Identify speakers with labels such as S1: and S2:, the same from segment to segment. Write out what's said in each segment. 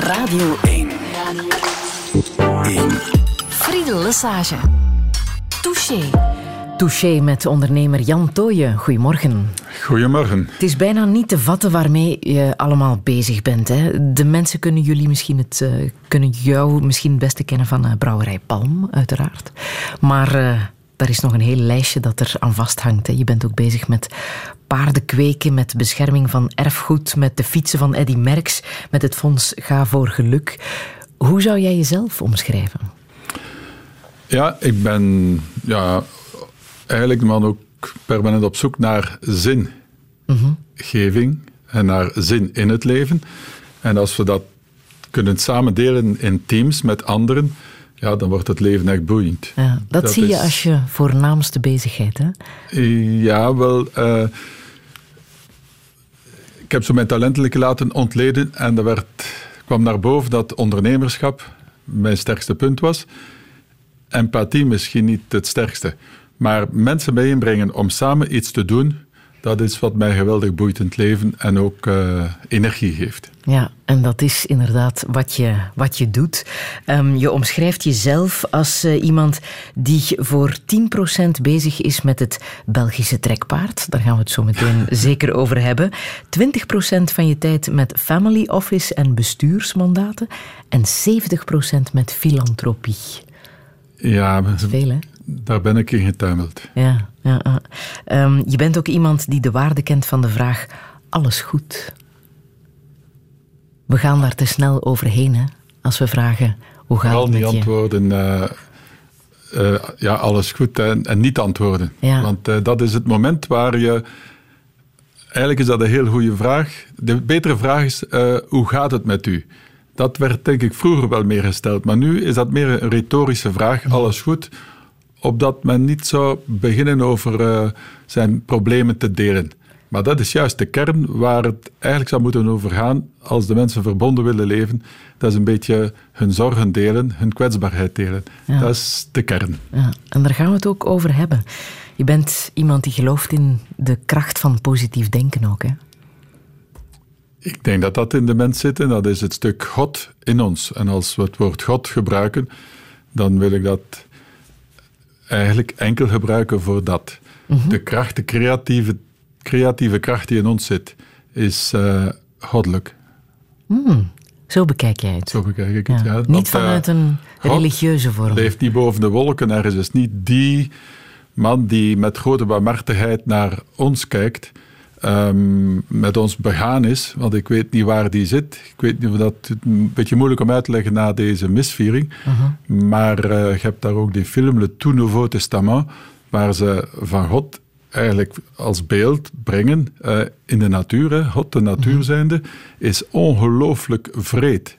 S1: Radio 1. 1. Friedel Lesage. Touché.
S2: Touché met ondernemer Jan Tooyen. Goedemorgen.
S3: Goedemorgen.
S2: Het is bijna niet te vatten waarmee je allemaal bezig bent. Hè? De mensen kunnen jullie misschien het, uh, kunnen jou misschien het beste kennen van uh, Brouwerij Palm, uiteraard. Maar uh, daar is nog een heel lijstje dat er aan vasthangt. Hè. Je bent ook bezig met paarden kweken, met bescherming van erfgoed, met de fietsen van Eddy Merckx, met het fonds Ga voor Geluk. Hoe zou jij jezelf omschrijven?
S3: Ja, ik ben ja, eigenlijk de man ook permanent op zoek naar zingeving en naar zin in het leven. En als we dat kunnen samen delen in teams met anderen, ja, dan wordt het leven echt boeiend.
S2: Ja, dat, zie je als je voornaamste bezigheid, hè?
S3: Ja, wel... Uh, ik heb zo mijn talenten laten ontleden en er werd, kwam naar boven dat ondernemerschap mijn sterkste punt was. Empathie misschien niet het sterkste. Maar mensen bijeenbrengen om samen iets te doen, dat is wat mij geweldig boeit in het leven en ook uh, energie geeft.
S2: Ja, en dat is inderdaad wat je, wat je doet. Um, je omschrijft jezelf als uh, iemand die voor 10% bezig is met het Belgische trekpaard. Daar gaan we het zo meteen zeker over hebben. 20% van je tijd met family office en bestuursmandaten. En 70% met filantropie.
S3: Ja,
S2: dat is veel hè?
S3: Daar ben ik in getuimeld.
S2: Ja, ja, um, je bent ook iemand die de waarde kent van de vraag: alles goed? We gaan daar te snel overheen, hè? Als we vragen: hoe gaat
S3: Vooral
S2: het met
S3: niet antwoorden. Uh, uh, ja, alles goed en, en niet antwoorden.
S2: Ja.
S3: Want uh, dat is het moment waar je. Eigenlijk is dat een heel goede vraag. De betere vraag is: hoe gaat het met u? Dat werd denk ik vroeger wel meer gesteld, maar nu is dat meer een retorische vraag. Alles goed? Opdat men niet zou beginnen over uh, zijn problemen te delen. Maar dat is juist de kern waar het eigenlijk zou moeten over gaan als de mensen verbonden willen leven. Dat is een beetje hun zorgen delen, hun kwetsbaarheid delen.
S2: Ja.
S3: Dat is de kern.
S2: Ja, en daar gaan we het ook over hebben. Je bent iemand die gelooft in de kracht van positief denken ook, hè?
S3: Ik denk dat dat in de mens zit en dat is het stuk God in ons. En als we het woord God gebruiken, dan wil ik dat eigenlijk enkel gebruiken voor dat. Mm -hmm. De kracht, de creatieve, creatieve kracht die in ons zit, is uh, goddelijk.
S2: Mm, zo bekijk jij het.
S3: Zo bekijk ik het, ja.
S2: ja. Niet
S3: Want,
S2: vanuit een religieuze vorm.
S3: leeft niet boven de wolken ergens. is niet die man die met grote barmhartigheid naar ons kijkt, um, met ons begaan is, want ik weet niet waar die zit. Ik weet niet of dat een beetje moeilijk om uit te leggen na deze misviering.
S2: Uh
S3: -huh. Maar uh, je hebt daar ook die film Le Tout Nouveau Testament, waar ze van God eigenlijk als beeld brengen uh, in de natuur. Hè. God, de natuur uh -huh. zijnde, is ongelooflijk vreed.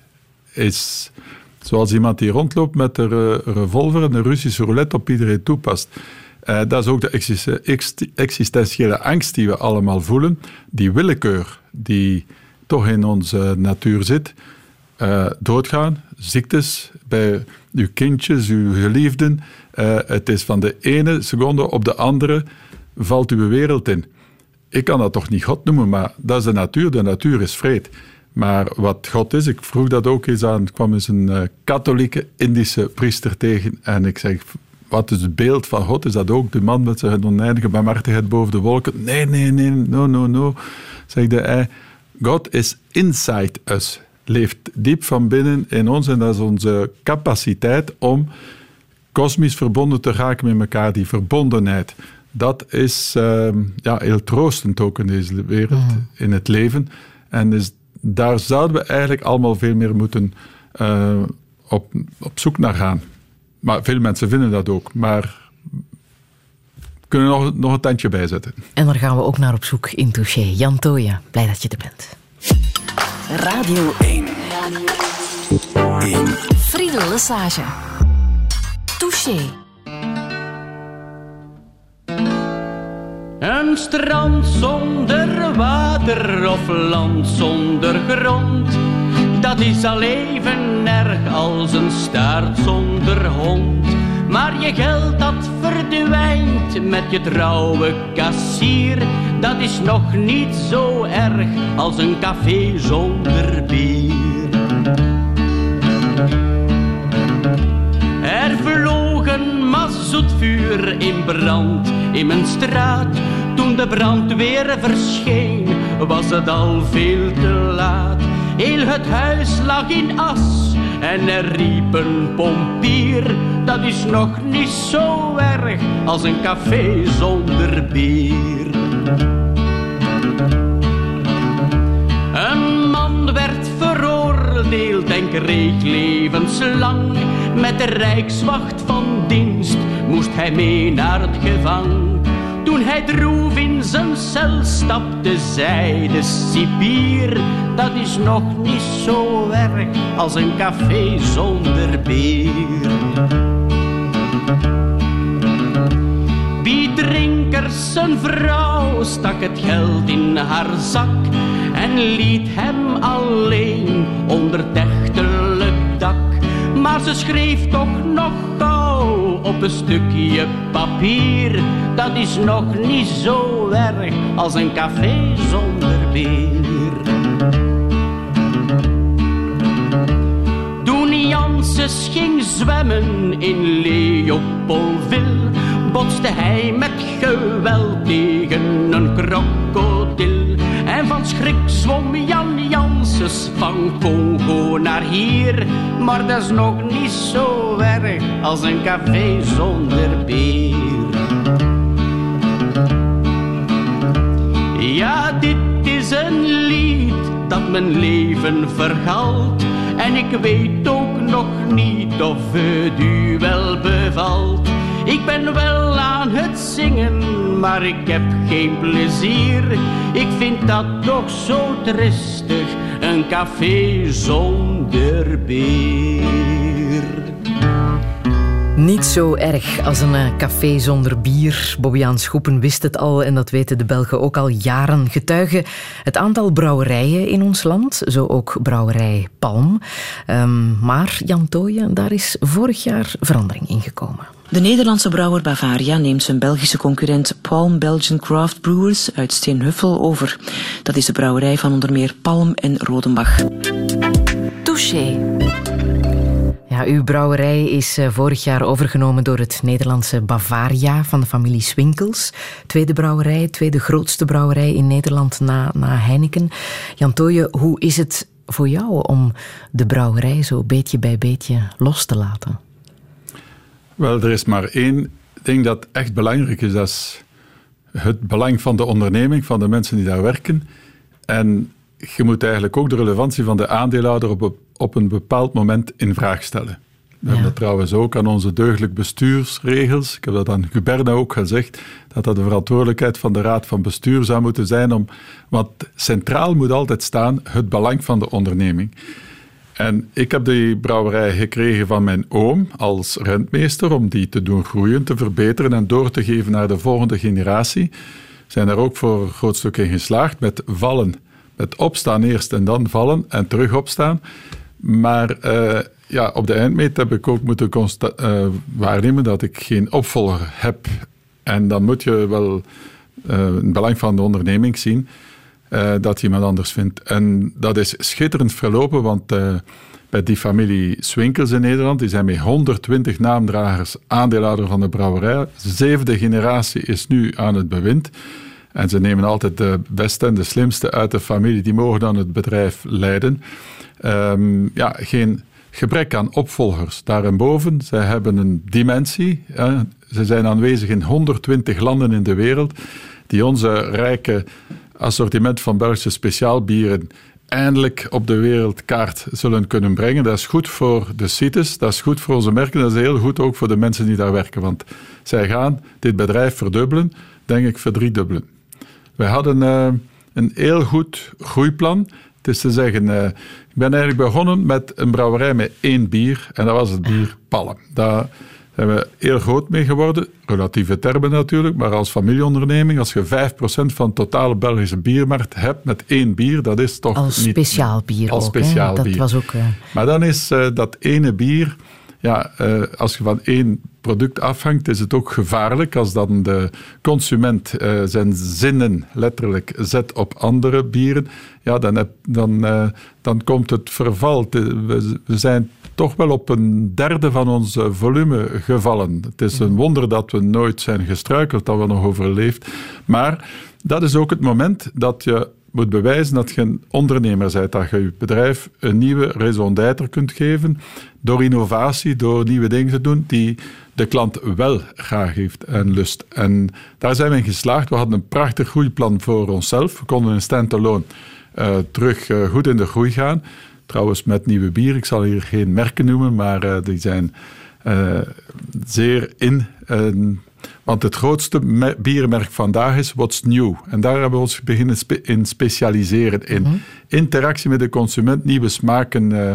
S3: Is zoals iemand die rondloopt met een revolver en een Russische roulette op iedereen toepast. Uh, dat is ook de existentiële angst die we allemaal voelen. Die willekeur die toch in onze natuur zit. Uh, doodgaan, ziektes bij uw kindjes, uw geliefden. Uh, het is van de ene seconde op de andere valt uw wereld in. Ik kan dat toch niet God noemen, maar dat is de natuur. De natuur is vreed. Maar wat God is, ik vroeg dat ook eens aan, kwam eens een katholieke Indische priester tegen en ik zeg, wat is het beeld van God? Is dat ook de man met zijn oneindige barmhartigheid boven de wolken? Nee, nee, nee, no, no, no. Zegde hij, God is inside us. Leeft diep van binnen in ons en dat is onze capaciteit om kosmisch verbonden te raken met elkaar. Die verbondenheid. Dat is uh, ja, heel troostend ook in deze wereld, mm. in het leven. En is, daar zouden we eigenlijk allemaal veel meer moeten uh, op, op zoek naar gaan. Maar veel mensen vinden dat ook. Maar kunnen nog, nog een tandje bijzetten.
S2: En daar gaan we ook naar op zoek in Touché. Jan Tooyen, blij dat je er bent.
S1: Radio 1. 1. Friedel Lesage. Touché.
S4: Een strand zonder water of land zonder grond dat is al even erg als een staart zonder hond. Maar je geld dat verdwijnt met je trouwe kassier, dat is nog niet zo erg als een café zonder bier. Er vloog een mazoetvuur in brand in mijn straat. Toen de brandweer verscheen, was het al veel te laat. Heel het huis lag in as en er riep een pompier. Dat is nog niet zo erg als een café zonder bier. Een man werd veroordeeld en kreeg levenslang. Met de rijkswacht van dienst moest hij mee naar het gevang. Toen hij droef in zijn cel stapte, zei de cipier, dat is nog niet zo erg als een café zonder bier. Biedrinkers zijn vrouw stak het geld in haar zak en liet hem alleen onder dak. Maar ze schreef toch nog gauw op een stukje papier. Dat is nog niet zo erg als een café zonder bier. Toen Janses ging zwemmen in Leopoldville, botste hij met geweld tegen een krokodil. En van schrik zwom Jan Janses van Congo naar hier. Maar dat is nog niet zo erg als een café zonder bier. Ja, dit is een lied dat mijn leven vergalt. En ik weet ook nog niet of het u wel bevalt. Ik ben wel aan het zingen, maar ik heb geen plezier. Ik vind dat toch zo tristig, een café zonder bier.
S2: Niet zo erg als een eh, café zonder bier. Bobbiaan Schoepen wist het al en dat weten de Belgen ook al jaren. Getuigen het aantal brouwerijen in ons land, zo ook brouwerij Palm. Um, maar Jan Tooyen, daar is vorig jaar verandering in gekomen.
S5: De Nederlandse brouwer Bavaria neemt zijn Belgische concurrent Palm Belgian Craft Brewers uit Steenhuffel over. Dat is de brouwerij van onder meer Palm en Rodenbach.
S1: Touché.
S2: Ja, uw brouwerij is eh, vorig jaar overgenomen door het Nederlandse Bavaria van de familie Swinkels. Tweede brouwerij, tweede grootste brouwerij in Nederland na, na Heineken. Jan Tooije, hoe is het voor jou om de brouwerij zo beetje bij beetje los te laten?
S3: Wel, er is maar één ding dat echt belangrijk is. Dat is het belang van de onderneming, van de mensen die daar werken. En je moet eigenlijk ook de relevantie van de aandeelhouder op, op een bepaald moment in vraag stellen. We hebben dat trouwens ook aan onze deugdelijk bestuursregels. Ik heb dat aan Guberna ook gezegd, dat dat de verantwoordelijkheid van de raad van bestuur zou moeten zijn. Om, want centraal moet altijd staan het belang van de onderneming. En ik heb die brouwerij gekregen van mijn oom als rentmeester om die te doen groeien, te verbeteren en door te geven naar de volgende generatie. Zijn daar ook voor een groot stuk in geslaagd met vallen. Met opstaan eerst en dan vallen en terug opstaan. Maar uh, ja, op de eindmeet heb ik ook moeten uh, waarnemen dat ik geen opvolger heb. En dan moet je wel het belang van de onderneming zien uh, dat iemand anders vindt. En dat is schitterend verlopen, want bij die familie Swinkels in Nederland, die zijn met 120 naamdragers aandeelhouder van de brouwerij. De zevende generatie is nu aan het bewind. En ze nemen altijd de beste en de slimste uit de familie, die mogen dan het bedrijf leiden. Um, ja, geen gebrek aan opvolgers. Daarboven, zij hebben een dimensie. Hè. Ze zijn aanwezig in 120 landen in de wereld, die onze rijke assortiment van Belgische speciaalbieren eindelijk op de wereldkaart zullen kunnen brengen. Dat is goed voor de CITES, dat is goed voor onze merken, dat is heel goed ook voor de mensen die daar werken. Want zij gaan dit bedrijf verdubbelen, denk ik verdriedubbelen. Wij hadden uh, een heel goed groeiplan. Het is te zeggen, uh, ik ben eigenlijk begonnen met een brouwerij met één bier en dat was het bier Palm. Daar zijn we heel groot mee geworden. Relatieve termen natuurlijk, maar als familieonderneming, als je 5% van de totale Belgische biermarkt hebt met één bier, dat is toch
S2: als
S3: niet...
S2: Speciaal bier
S3: als
S2: ook,
S3: speciaal
S2: dat
S3: bier.
S2: Was ook, uh...
S3: Maar dan is uh, dat ene bier, ja, uh, als je van één product afhangt, is het ook gevaarlijk als dan de consument zijn zinnen letterlijk zet op andere bieren. Ja, dan, heb, dan, dan komt het verval. We, we zijn toch wel op een derde van ons volume gevallen. Het is een wonder dat we nooit zijn gestruikeld, dat we nog overleefd. Maar dat is ook het moment dat je moet bewijzen dat je een ondernemer bent, dat je je bedrijf een nieuwe raison kunt geven door innovatie, door nieuwe dingen te doen die de klant wel graag heeft en lust. En daar zijn we in geslaagd. We hadden een prachtig groeiplan voor onszelf. We konden in stand-alone uh, terug uh, goed in de groei gaan. Trouwens met nieuwe bier. Ik zal hier geen merken noemen, maar uh, die zijn zeer in want het grootste biermerk vandaag is What's New. En daar hebben we ons beginnen spe in specialiseren. In mhm. interactie met de consument, nieuwe smaken uh,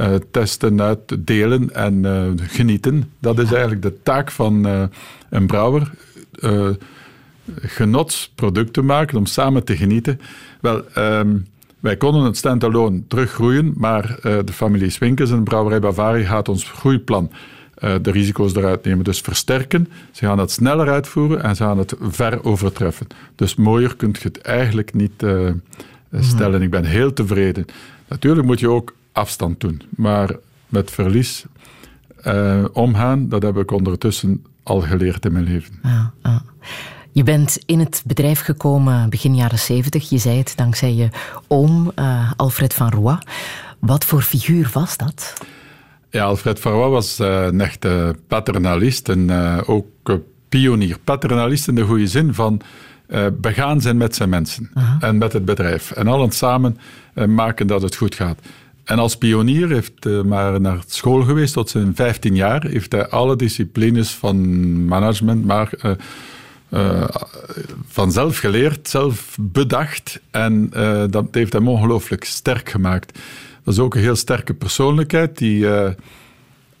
S3: uh, testen, uitdelen en uh, genieten. Dat is eigenlijk de taak van een brouwer. genotsproducten maken om samen te genieten. Wel, um, wij konden het standalone teruggroeien, maar de familie Swinkers en Brouwerij Bavaria gaat ons groeiplan uh, de risico's eruit nemen. Dus versterken, ze gaan het sneller uitvoeren en ze gaan het ver overtreffen. Dus mooier kun je het eigenlijk niet uh, stellen. Ik ben heel tevreden. Natuurlijk moet je ook afstand doen, maar met verlies uh, omgaan, dat heb ik ondertussen al geleerd in mijn leven.
S2: Ja, ja. Je bent in het bedrijf gekomen begin jaren zeventig. Je zei het dankzij je oom Alfred van Roy. Wat voor figuur was dat?
S3: Ja, Alfred Farrois was uh, een echte paternalist en uh, ook pionier. Paternalist in de goede zin van begaan zijn met zijn mensen en met het bedrijf. En allen samen maken dat het goed gaat. En als pionier heeft hij maar naar school geweest tot zijn 15 jaar. Heeft hij alle disciplines van management maar vanzelf geleerd, zelf bedacht. En dat heeft hem ongelooflijk sterk gemaakt. Dat is ook een heel sterke persoonlijkheid, die uh,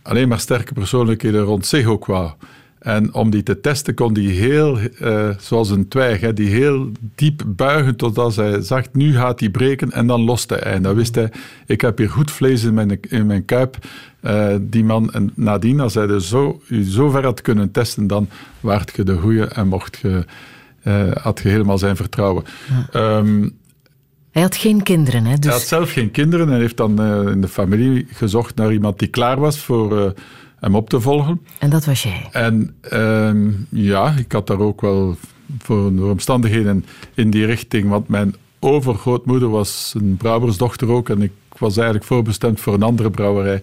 S3: alleen maar sterke persoonlijkheden rond zich ook wou. En om die te testen kon die heel, uh, zoals een twijg, hè, die heel diep buigen totdat hij zag, nu gaat hij breken en dan loste hij. En dan wist hij, ik heb hier goed vlees in mijn, in mijn kuip. Uh, die man, en nadien, als hij dus zo, zo ver had kunnen testen, dan waart je de goeie en mocht je, uh, had je helemaal zijn vertrouwen. Ja. Um,
S2: hij had geen kinderen, hè? Dus...
S3: Hij had zelf geen kinderen en heeft dan in de familie gezocht naar iemand die klaar was voor hem op te volgen.
S2: En dat was jij?
S3: En uh, ja, ik had daar ook wel voor de omstandigheden in die richting, want mijn overgrootmoeder was een brouwersdochter ook en ik was eigenlijk voorbestemd voor een andere brouwerij.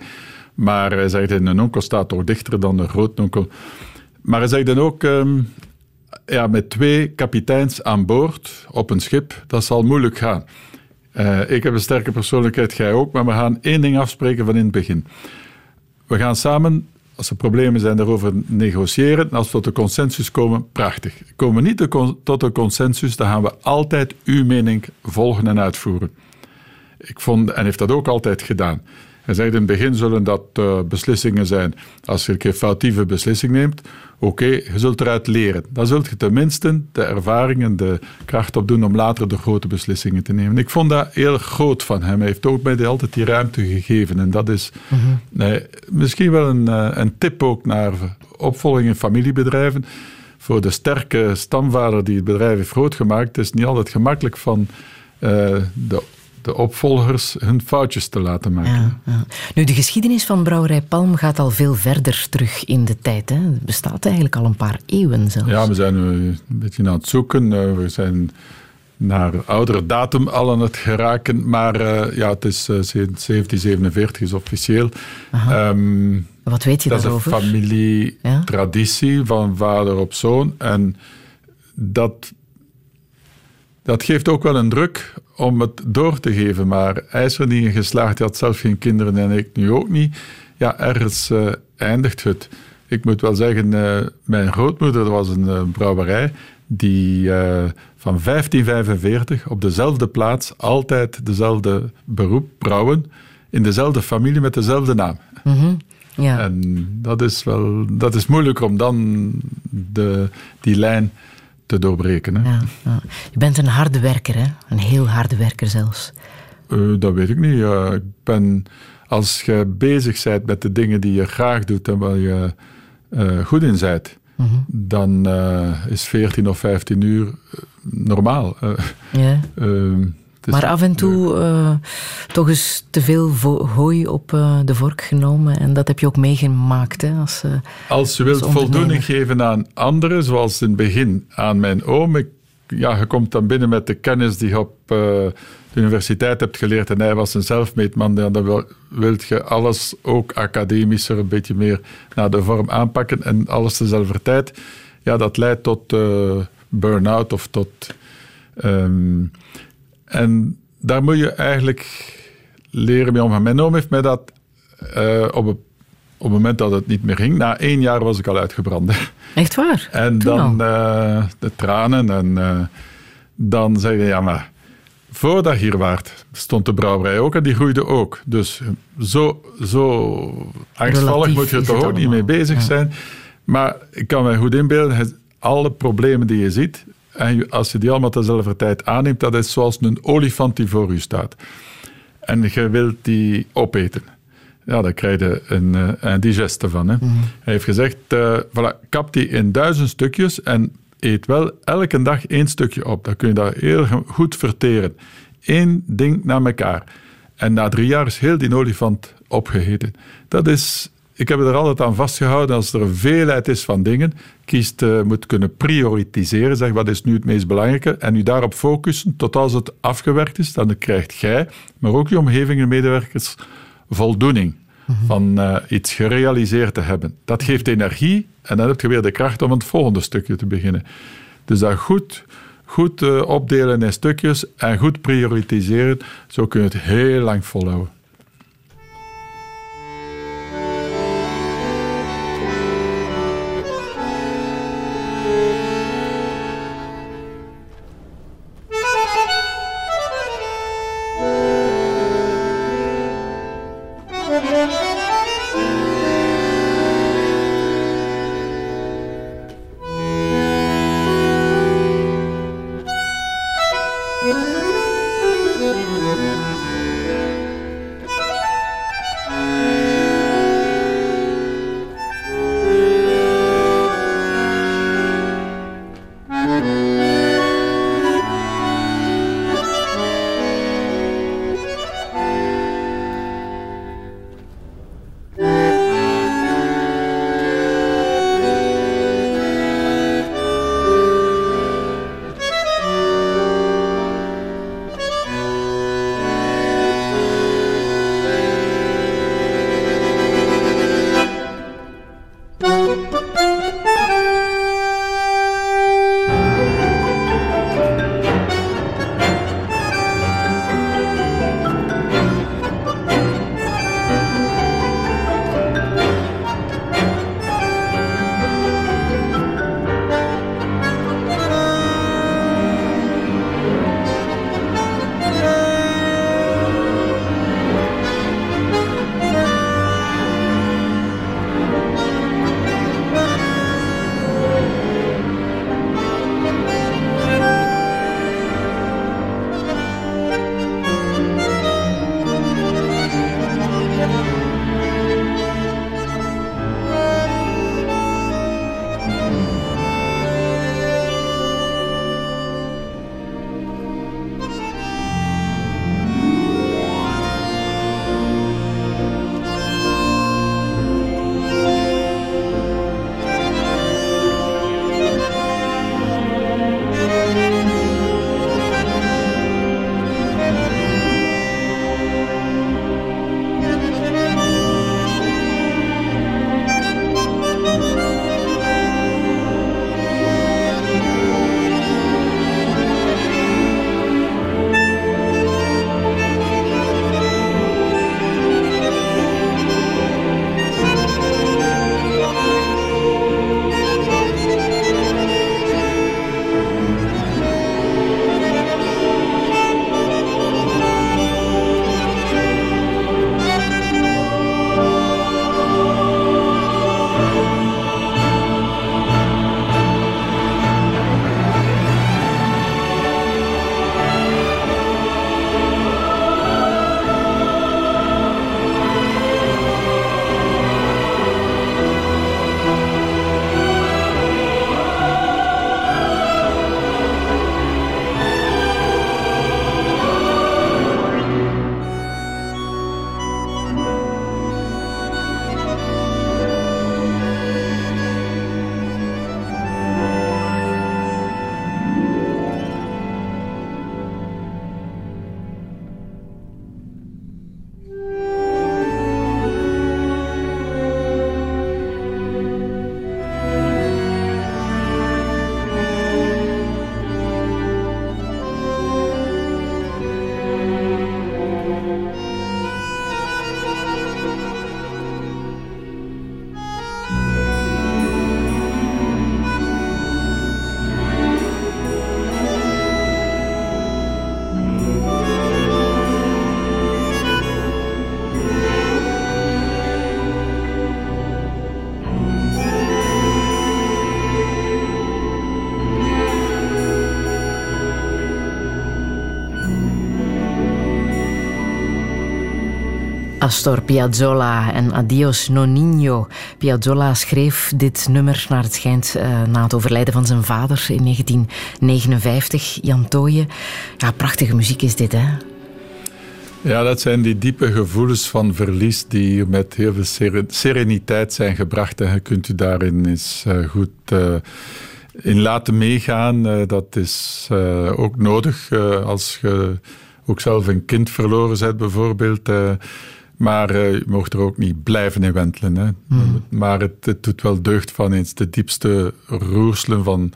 S3: Maar hij zei, een onkel staat toch dichter dan een grootnonkel. Maar hij zei dan ook, um, ja, met twee kapiteins aan boord op een schip, dat zal moeilijk gaan. Uh, ik heb een sterke persoonlijkheid, jij ook, maar we gaan één ding afspreken van in het begin. We gaan samen, als er problemen zijn, daarover negociëren. En als we tot een consensus komen, prachtig. Komen we niet tot een consensus, dan gaan we altijd uw mening volgen en uitvoeren. Ik vond, en heeft dat ook altijd gedaan. Hij zei in het begin zullen dat uh, beslissingen zijn. Als je een keer foutieve beslissing neemt, oké, okay, je zult eruit leren. Dan zult je tenminste de ervaring en de kracht opdoen om later de grote beslissingen te nemen. Ik vond dat heel groot van hem. Hij heeft ook mij altijd die ruimte gegeven. En dat is mm -hmm. nee, misschien wel een, uh, een tip ook naar opvolging in familiebedrijven. Voor de sterke stamvader die het bedrijf heeft grootgemaakt, het is niet altijd gemakkelijk van uh, de de opvolgers hun foutjes te laten maken. Ja, ja.
S2: Nu, de geschiedenis van Brouwerij Palm gaat al veel verder terug in de tijd. Hè? Het bestaat eigenlijk al een paar eeuwen zelfs.
S3: Ja, we zijn een beetje aan het zoeken. Eh, we zijn naar oudere datum al aan het geraken. Maar uh, ja, het is uh, 1747 is officieel.
S2: Um, Wat weet je
S3: dat
S2: daarover?
S3: Dat is een familietraditie ja? van vader op zoon. En dat dat geeft ook wel een druk om het door te geven. Maar hij is er niet in geslaagd. Hij had zelf geen kinderen en ik nu ook niet. Ja, ergens uh, eindigt het. Ik moet wel zeggen, uh, mijn grootmoeder was een uh, brouwerij die van 1545 op dezelfde plaats altijd dezelfde beroep brouwen, in dezelfde familie met dezelfde naam.
S2: Mm -hmm. ja.
S3: En dat is wel dat is moeilijker om dan de, die lijn te doorbreken. Hè.
S2: Ja, ja. Je bent een harde werker, hè? een heel harde werker zelfs.
S3: Uh, dat weet ik niet. Ik ben, als je bezig bent met de dingen die je graag doet en waar je uh, goed in bent, -hmm. dan uh, is 14 of 15 uur normaal.
S2: ja.
S3: Ehm, Dus,
S2: maar af en toe uh, toch eens te veel hooi op uh, de vork genomen. En dat heb je ook meegemaakt. Hè, als, uh,
S3: als je wilt voldoening geven aan anderen, zoals in het begin aan mijn oom. Ik, ja, je komt dan binnen met de kennis die je op de universiteit hebt geleerd. En hij was een zelfmeetman. Dan wil, wilt je alles ook academischer, een beetje meer naar de vorm aanpakken. En alles dezelfde tijd. Ja, dat leidt tot burn-out of tot... Um, en daar moet je eigenlijk leren mee omgaan. Mijn oom heeft mij dat uh, op, op het moment dat het niet meer ging, na één jaar was ik al uitgebrand.
S2: Echt waar?
S3: En dan uh, de tranen en uh, dan zeg je, ja maar, voordat je hier waart, stond de brouwerij ook en die groeide ook. Dus zo, zo angstvallig moet je er toch ook niet mee bezig zijn. Maar ik kan me goed inbeelden, alle problemen die je ziet, en als je die allemaal tezelfde tijd aanneemt, dat is zoals een olifant die voor u staat. En je wilt die opeten. Ja, dan krijg je een, eh, een digeste van. Hè. Mhm. Hij heeft gezegd, uh, voilà, kap die in duizend stukjes en eet wel elke dag één stukje op. Dan kun je dat heel goed verteren. Eén ding na elkaar. En na drie jaar is heel die olifant opgegeten. Dat is ik heb er altijd aan vastgehouden, als er een veelheid is van dingen, kiest, uh, moet kunnen prioritiseren, zeg wat is nu het meest belangrijke, en u daarop focussen tot als het afgewerkt is, dan krijgt jij, maar ook je omgeving en medewerkers, voldoening mhm. van uh, iets gerealiseerd te hebben. Dat geeft energie en dan heb je weer de kracht om het volgende stukje te beginnen. Dus dat goed, goed uh, opdelen in stukjes en goed prioritiseren, zo kun je het heel lang volhouden.
S2: Astor Piazzolla en Adios Nonino. Piazzolla schreef dit nummer naar het schijnt uh, na het overlijden van zijn vader in 1959, Jan Tooyen. Ja, prachtige muziek is dit, hè?
S3: Ja, dat zijn die diepe gevoelens van verlies die met heel veel sereniteit zijn gebracht. En je kunt u daarin eens uh, goed uh, in laten meegaan. dat is ook nodig als je ook zelf een kind verloren bent, bijvoorbeeld. Maar uh, je mocht er ook niet blijven in wentelen. Hè. Hmm. Maar het, het, doet wel deugd van eens de diepste roerselen van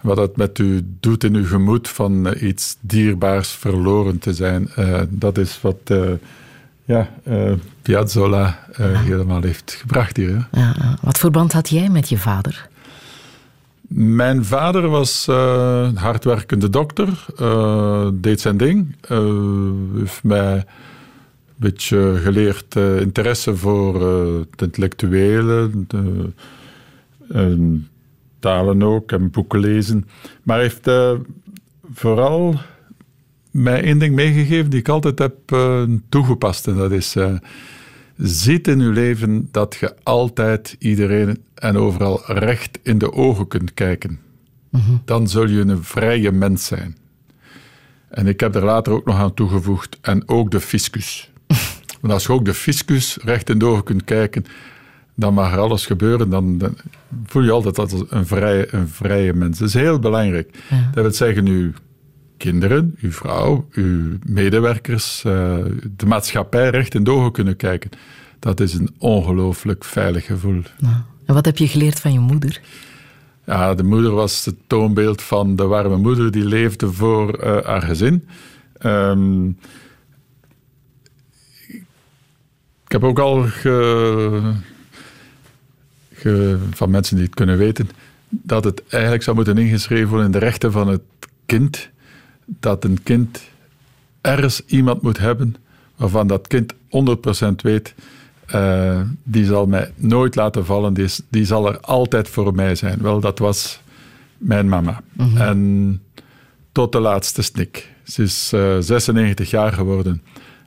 S3: wat het met u doet in uw gemoed van uh, iets dierbaars verloren te zijn. Uh, dat is wat ja, Piazzolla helemaal heeft gebracht hier. Hè.
S2: Ja, wat voor band had jij met je vader?
S3: Mijn vader was hardwerkende dokter, deed zijn ding. heeft mij beetje geleerd uh, interesse voor uh, het intellectuele, de, talen ook en boeken lezen. Maar heeft uh, vooral mij één ding meegegeven die ik altijd heb toegepast. En dat is, ziet in uw leven dat je altijd iedereen en overal recht in de ogen kunt kijken. Mhm. Dan zul je een vrije mens zijn. En ik heb er later ook nog aan toegevoegd, en ook de fiscus. Want als je ook de fiscus recht in de ogen kunt kijken, dan mag er alles gebeuren. Dan, dan voel je altijd als een vrije, een vrije mens. Dat is heel belangrijk. Dat wil zeggen, uw kinderen, uw vrouw, uw medewerkers, uh, de maatschappij recht in de ogen kunnen kijken. Dat is een ongelooflijk veilig gevoel.
S2: En wat heb je geleerd van je moeder?
S3: Ja, de moeder was het toonbeeld van de warme moeder die leefde voor uh, haar gezin. Um, Ik heb ook al van mensen die het kunnen weten, dat het eigenlijk zou moeten ingeschreven worden in de rechten van het kind, dat een kind ergens iemand moet hebben waarvan dat kind 100% weet, uh, die zal mij nooit laten vallen, die, die, zal er altijd voor mij zijn. Wel, dat was mijn mama. Mhm. En tot de laatste snik. Ze is uh, eh, 96 jaar geworden.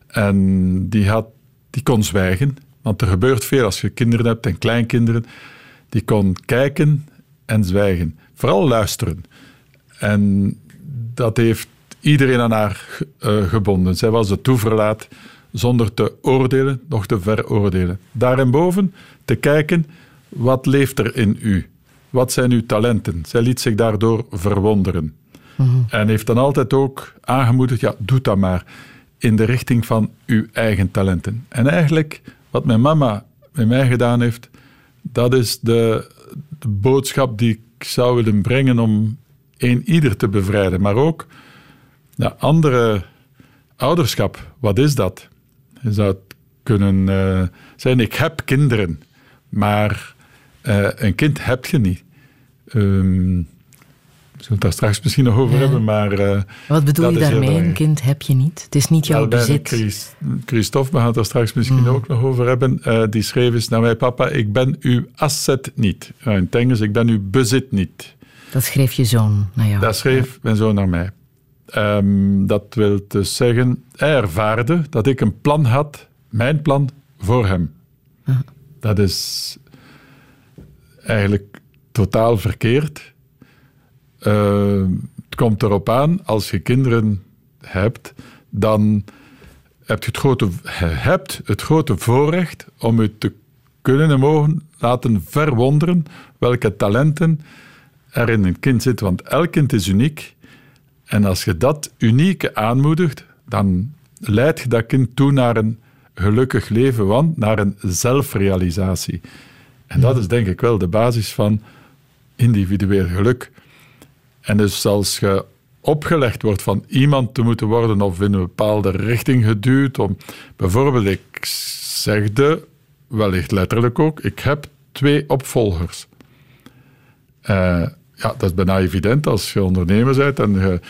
S3: En die had die kon zwijgen. Want er gebeurt veel als je kinderen hebt en kleinkinderen. Die kon kijken en zwijgen. Vooral luisteren. En dat heeft iedereen aan haar uh, gebonden. Zij was de toeverlaat zonder te oordelen, nog te veroordelen. Daarboven te kijken, wat leeft er in u? Wat zijn uw talenten? Zij liet zich daardoor verwonderen. Mhm. En heeft dan altijd ook aangemoedigd, ja, doe dat maar in de richting van uw eigen talenten. En eigenlijk, wat mijn mama met mij gedaan heeft, dat is de, de boodschap die ik zou willen brengen om een ieder te bevrijden. Maar ook de andere ouderschap, wat is dat? Je zou het kunnen uh, zijn, ik heb kinderen, maar uh, een kind heb je niet. We zullen het daar straks misschien nog over hebben, maar... Uh,
S2: Wat bedoel je daarmee? Een kind heb je niet? Het is niet jouw bezit.
S3: Chris, Christophe, we gaan het daar straks misschien mm. ook nog over hebben. Uh, die schreef eens naar mij, papa, ik ben uw asset niet. in het Engels, ik ben uw bezit niet.
S2: Dat schreef je zoon naar jou?
S3: Dat schreef mijn zoon naar mij. Um, dat wil dus zeggen, hij ervaarde dat ik een plan had, mijn plan, voor hem. Dat is eigenlijk totaal verkeerd uh, het komt erop aan, als je kinderen hebt, dan heb je het grote, hebt het grote voorrecht om je te kunnen en mogen laten verwonderen welke talenten er in een kind zitten. Want elk kind is uniek. En als je dat unieke aanmoedigt, dan leidt je dat kind toe naar een gelukkig leven, want naar een zelfrealisatie. En dat is denk ik wel de basis van individueel geluk. En dus als je opgelegd wordt van iemand te moeten worden of in een bepaalde richting geduwd, om, bijvoorbeeld, ik zegde, wellicht letterlijk ook, ik heb twee opvolgers. Uh, ja, dat is bijna evident als je ondernemer bent en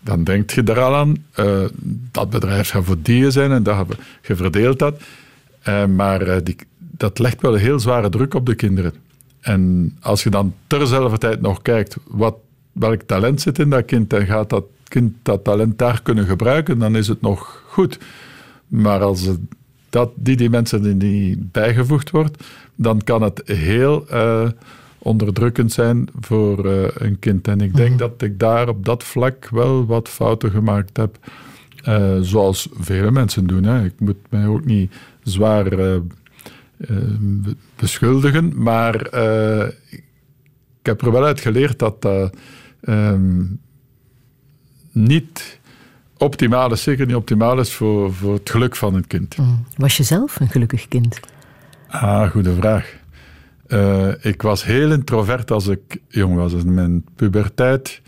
S3: dan denk je daar al aan. Uh, dat bedrijf gaat voor die zijn en dat, je verdeelt dat. Uh, maar die, dat legt wel een heel zware druk op de kinderen. En als je dan terzelfde tijd nog kijkt wat welk talent zit in dat kind en gaat dat kind dat talent daar kunnen gebruiken, dan is het nog goed. Maar als dat die dimensie niet bijgevoegd wordt, dan kan het heel uh, onderdrukkend zijn voor uh, een kind. En ik denk
S2: Mhm.
S3: dat ik daar op dat vlak wel wat fouten gemaakt heb. Uh, zoals vele mensen doen. Hè. Ik moet mij ook niet zwaar beschuldigen, maar ik heb er wel uit geleerd dat dat um, niet optimaal is, zeker niet optimaal is voor, voor het geluk van een kind.
S2: Mm. Was je zelf een gelukkig kind?
S3: Ah, goede vraag. Uh, ik was heel introvert als ik jong was. In mijn puberteit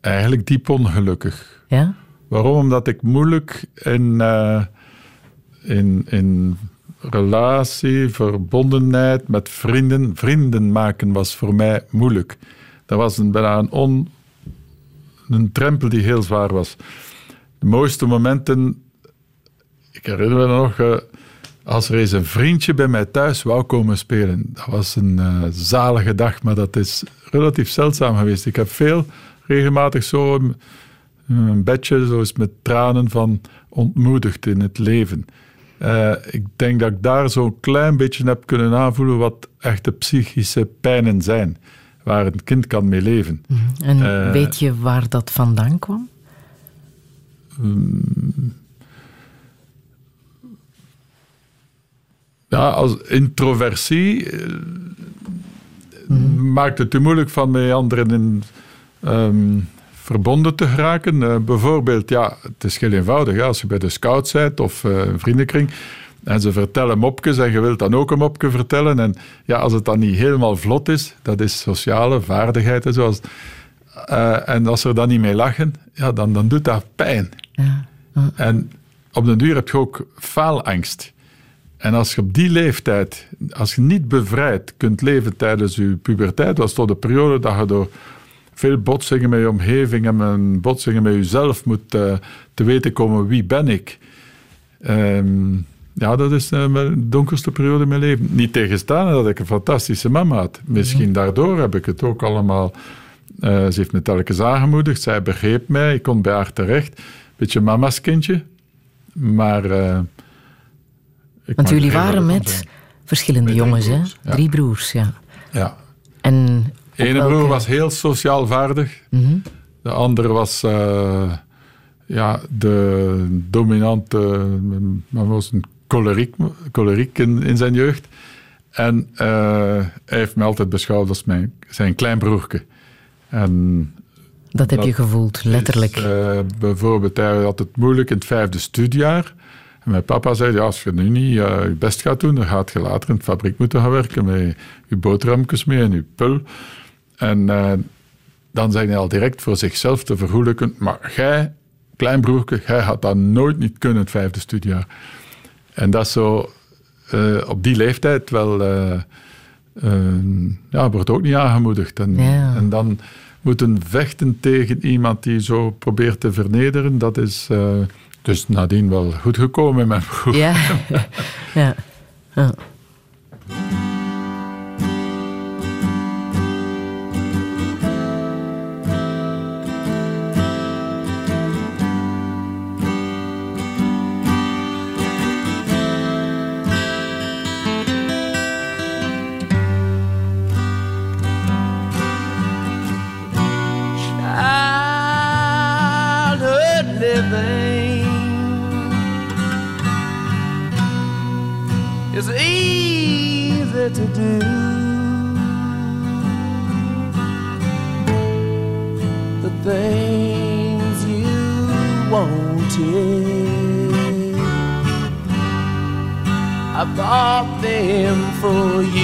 S3: eigenlijk diep ongelukkig.
S2: Ja?
S3: Waarom? Omdat ik moeilijk in, uh, in, in relatie, verbondenheid met vrienden. Vrienden maken was voor mij moeilijk. Dat was een, bijna een, on, een drempel die heel zwaar was. De mooiste momenten, ik herinner me nog, uh, als er eens een vriendje bij mij thuis wou komen spelen. Dat was een uh, zalige dag, maar dat is relatief zeldzaam geweest. Ik heb veel, regelmatig zo een, bedje, met tranen van ontmoedigd in het leven. Uh, ik denk dat ik daar zo'n klein beetje heb kunnen aanvoelen wat echte psychische pijnen zijn, waar een kind kan mee leven.
S2: En uh, weet je waar dat vandaan kwam?
S3: Um, ja, als introversie uh, mm-hmm. maakt het te moeilijk van met anderen in, um, verbonden te geraken. Uh, bijvoorbeeld, ja, het is heel eenvoudig. Ja, als je bij de scout bent of een vriendenkring en ze vertellen mopjes en je wilt dan ook een mopje vertellen. En ja, als het dan niet helemaal vlot is, dat is sociale vaardigheid. Zoals, uh, en als ze er dan niet mee lachen, ja, dan, dan doet dat pijn.
S2: Ja.
S3: En op den duur heb je ook faalangst. En als je op die leeftijd, als je niet bevrijd kunt leven tijdens je puberteit, was tot de periode dat je door veel botsingen met je omgeving en botsingen met jezelf moet uh, te weten komen wie ben ik. Um, ja, dat is uh, de donkerste periode in mijn leven. Niet tegenstaan dat ik een fantastische mama had. Misschien mm. daardoor heb ik het ook allemaal... Uh, ze heeft me telkens aangemoedigd, zij begreep mij, ik kon bij haar terecht. Beetje mama's kindje. Maar... Uh,
S2: Want jullie waren met zijn. verschillende met jongens, hè? Ja. Drie broers, ja.
S3: Ja.
S2: En
S3: de ene welke... broer was heel sociaal vaardig.
S2: Mm -hmm.
S3: De andere was uh, ja, de dominante, maar was een choleriek, choleriek in, in zijn jeugd. En uh, hij heeft me altijd beschouwd als mijn, zijn klein broertje. En
S2: dat heb dat je gevoeld, letterlijk.
S3: Is, uh, bijvoorbeeld, hij had het moeilijk in het vijfde studiejaar. En mijn papa zei, ja, als je nu niet uh, je best gaat doen, dan gaat je later in de fabriek moeten gaan werken met je boterhammetjes mee en je pul. En dan zei hij al direct voor zichzelf te vergoelijken, maar jij, klein broertje, jij gaat dat nooit niet kunnen in het vijfde studiejaar. En dat is zo uh, op die leeftijd wel, ja, wordt ook niet aangemoedigd. En,
S2: ja.
S3: en dan moeten vechten tegen iemand die zo probeert te vernederen, dat is dus nadien wel goed gekomen in mijn broer.
S2: Ja, ja. ja.
S6: I bought them for
S4: you.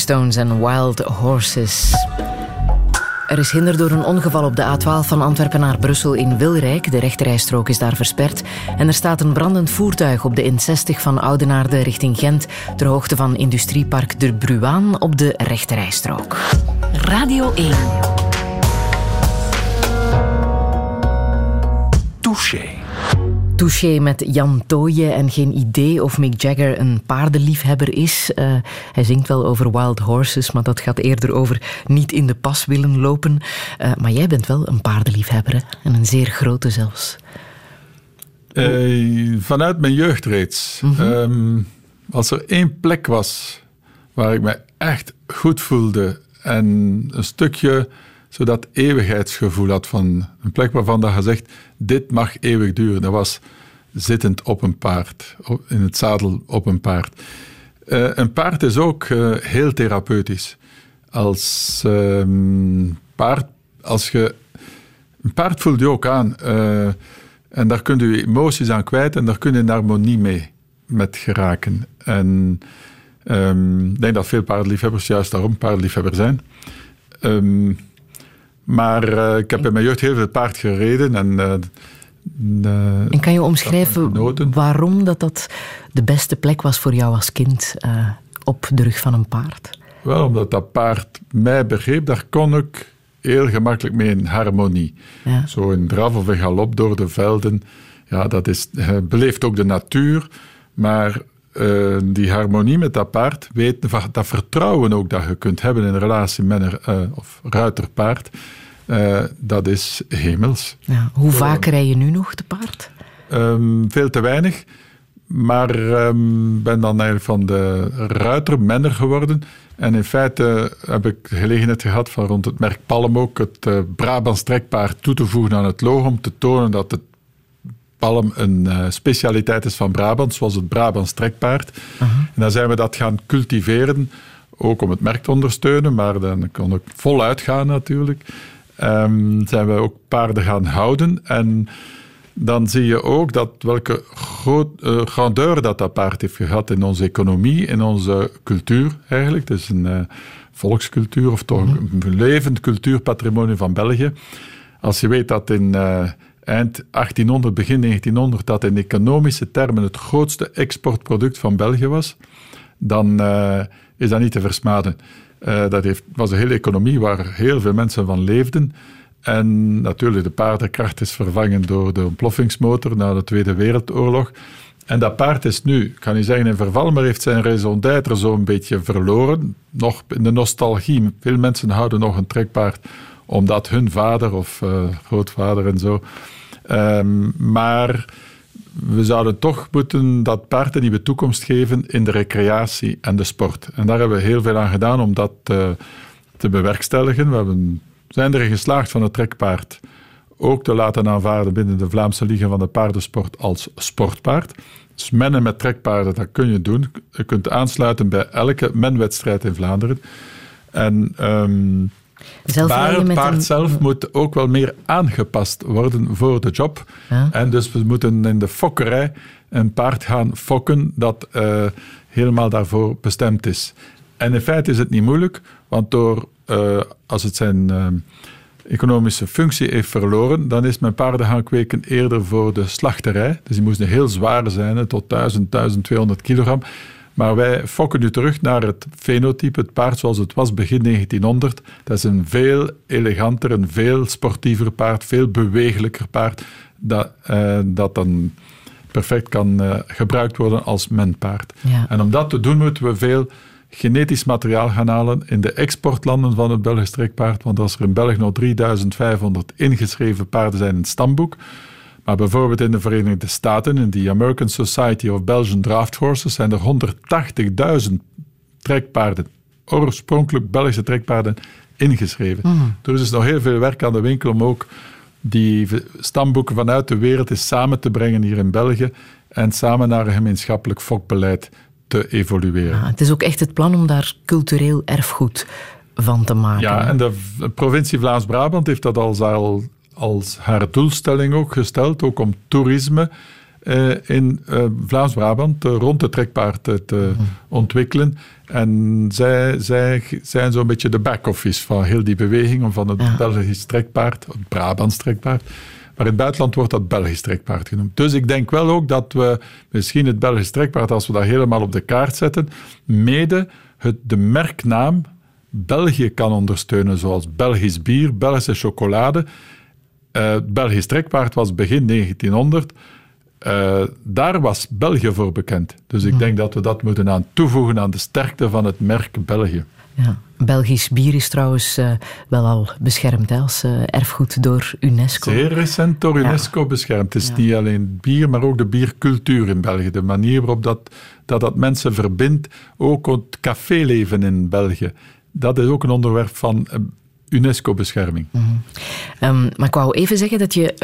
S4: Stones en Wild Horses. Er is hinder door een ongeval op de A12 van Antwerpen naar Brussel in Wilrijk. De rechterrijstrook is daar versperd. En er staat een brandend voertuig op de N60 van Oudenaarde richting Gent... ter hoogte van industriepark De Bruaan op de rechterrijstrook.
S1: Radio 1.
S2: Touché.
S4: Touché met Jan Tooije en geen idee of Mick Jagger een paardenliefhebber is. Eh, hij zingt wel over wild horses, maar dat gaat eerder over niet in de pas willen lopen. Eh, maar jij bent wel een paardenliefhebber, hè? en een zeer grote zelfs.
S3: Eh, vanuit mijn jeugd reeds. Ehm, als er één plek was waar ik me echt goed voelde en een stukje zo dat eeuwigheidsgevoel had van een plek waarvan dat je zegt, dit mag eeuwig duren. Dat was zittend op een paard, in het zadel op een paard. Eh, een paard is ook eh, heel therapeutisch. Als ehm, paard, als je een paard voelt je ook aan. eh, en daar kun je emoties aan kwijt en daar kun je in harmonie mee met geraken. En ehm, ik denk dat veel paardenliefhebbers juist daarom paardenliefhebber zijn. Ehm, maar eh, ik heb in mijn jeugd heel veel paard gereden en... eh,
S4: En kan je omschrijven waarom dat, dat de beste plek was voor jou als kind eh, op de rug van een paard?
S3: Wel, omdat dat paard mij begreep, daar kon ik heel gemakkelijk mee in harmonie.
S4: Ja.
S3: Zo een draf of een galop door de velden, ja, dat is, beleeft ook de natuur, maar eh, die harmonie met dat paard, weet, dat vertrouwen ook dat je kunt hebben in een relatie met een eh, of ruiter-paard, eh, dat is hemels.
S4: Ja. Hoe vaak rij je nu nog te paard?
S3: Ehm, veel te weinig. Maar ik ben dan eigenlijk van de ruiter menner geworden. En in feite heb ik de gelegenheid gehad van rond het merk Palm ook het uh, Brabants trekpaard toe te voegen aan het logo om te tonen dat het palm een uh, specialiteit is van Brabant, zoals het Brabants trekpaard. En dan zijn we dat gaan cultiveren, ook om het merk te ondersteunen, maar dan kon ik voluit gaan natuurlijk. Um, zijn we ook paarden gaan houden en dan zie je ook dat welke groot, uh, grandeur dat dat paard heeft gehad in onze economie, in onze cultuur eigenlijk. Het is een uh, volkscultuur of toch een levend cultuurpatrimonie van België. Als je weet dat in uh, eind 1800, begin 1900, dat in economische termen het grootste exportproduct van België was, dan is dat niet te versmaden. dat heeft, was een hele economie waar heel veel mensen van leefden. En natuurlijk, de paardenkracht is vervangen door de ontploffingsmotor na de Tweede Wereldoorlog. En dat paard is nu, kan je zeggen, in verval, maar heeft zijn raison d'être zo'n beetje verloren. Nog in de nostalgie. Veel mensen houden nog een trekpaard omdat hun vader of uh, grootvader en zo. Um, maar we zouden toch moeten dat paard een nieuwe toekomst geven in de recreatie en de sport. En daar hebben we heel veel aan gedaan om dat uh, te bewerkstelligen. We hebben zijn er geslaagd van het trekpaard ook te laten aanvaarden binnen de Vlaamse Liga van de Paardensport als sportpaard. Dus mennen met trekpaarden, dat kun je doen. Je kunt aansluiten bij elke menwedstrijd in Vlaanderen. En um, maar het paard zelf moet ook wel meer aangepast worden voor de job. En dus we moeten in de fokkerij een paard gaan fokken dat uh, helemaal daarvoor bestemd is. En in feite is het niet moeilijk, want door uh, als het zijn uh, economische functie heeft verloren, dan is mijn paarden gaan kweken eerder voor de slachterij. Dus die moesten heel zwaar zijn, tot 1000, 1200 kilogram. Maar wij fokken nu terug naar het fenotype, het paard zoals het was begin 1900. Dat is een veel eleganter, een veel sportiever paard, veel bewegelijker paard, dat, uh, dat dan perfect kan uh, gebruikt worden als menpaard. Ja. En om dat te doen moeten we veel genetisch materiaal gaan halen in de exportlanden van het Belgisch trekpaard. Want als er in België nog 3500 ingeschreven paarden zijn in het stamboek, maar bijvoorbeeld in de Verenigde Staten, in de American Society of Belgian Draft Horses, zijn er 180.000 trekpaarden, oorspronkelijk Belgische trekpaarden, ingeschreven. Mm. Er is dus nog heel veel werk aan de winkel om ook die stamboeken vanuit de wereld eens samen te brengen hier in België en samen naar een gemeenschappelijk fokbeleid te evolueren.
S2: Ja, het is ook echt het plan om daar cultureel erfgoed van te maken.
S3: Ja, en de provincie Vlaams-Brabant heeft dat als, al, als haar doelstelling ook gesteld, ook om toerisme eh, in eh, Vlaams-Brabant eh, rond de trekpaard te mhm. ontwikkelen. En zij, zij zijn zo'n beetje de back-office van heel die beweging, van het ja. Belgisch trekpaard, het Brabants trekpaard. Maar in het buitenland wordt dat Belgisch trekpaard genoemd. Dus ik denk wel ook dat we misschien het Belgisch trekpaard, als we dat helemaal op de kaart zetten, mede het, de merknaam België kan ondersteunen, zoals Belgisch bier, Belgische chocolade. Uh, Belgisch trekpaard was begin 1900. Uh, daar was België voor bekend. Dus ik denk dat we dat moeten aan toevoegen aan de sterkte van het merk België.
S2: Ja. Belgisch bier is trouwens uh, wel al beschermd hè, als uh, erfgoed door UNESCO.
S3: Zeer recent door UNESCO ja. beschermd. Het is ja. niet alleen bier, maar ook de biercultuur in België. De manier waarop dat, dat, dat mensen verbindt, ook het caféleven in België. Dat is ook een onderwerp van UNESCO-bescherming.
S2: Mm -hmm. um, maar ik wou even zeggen dat je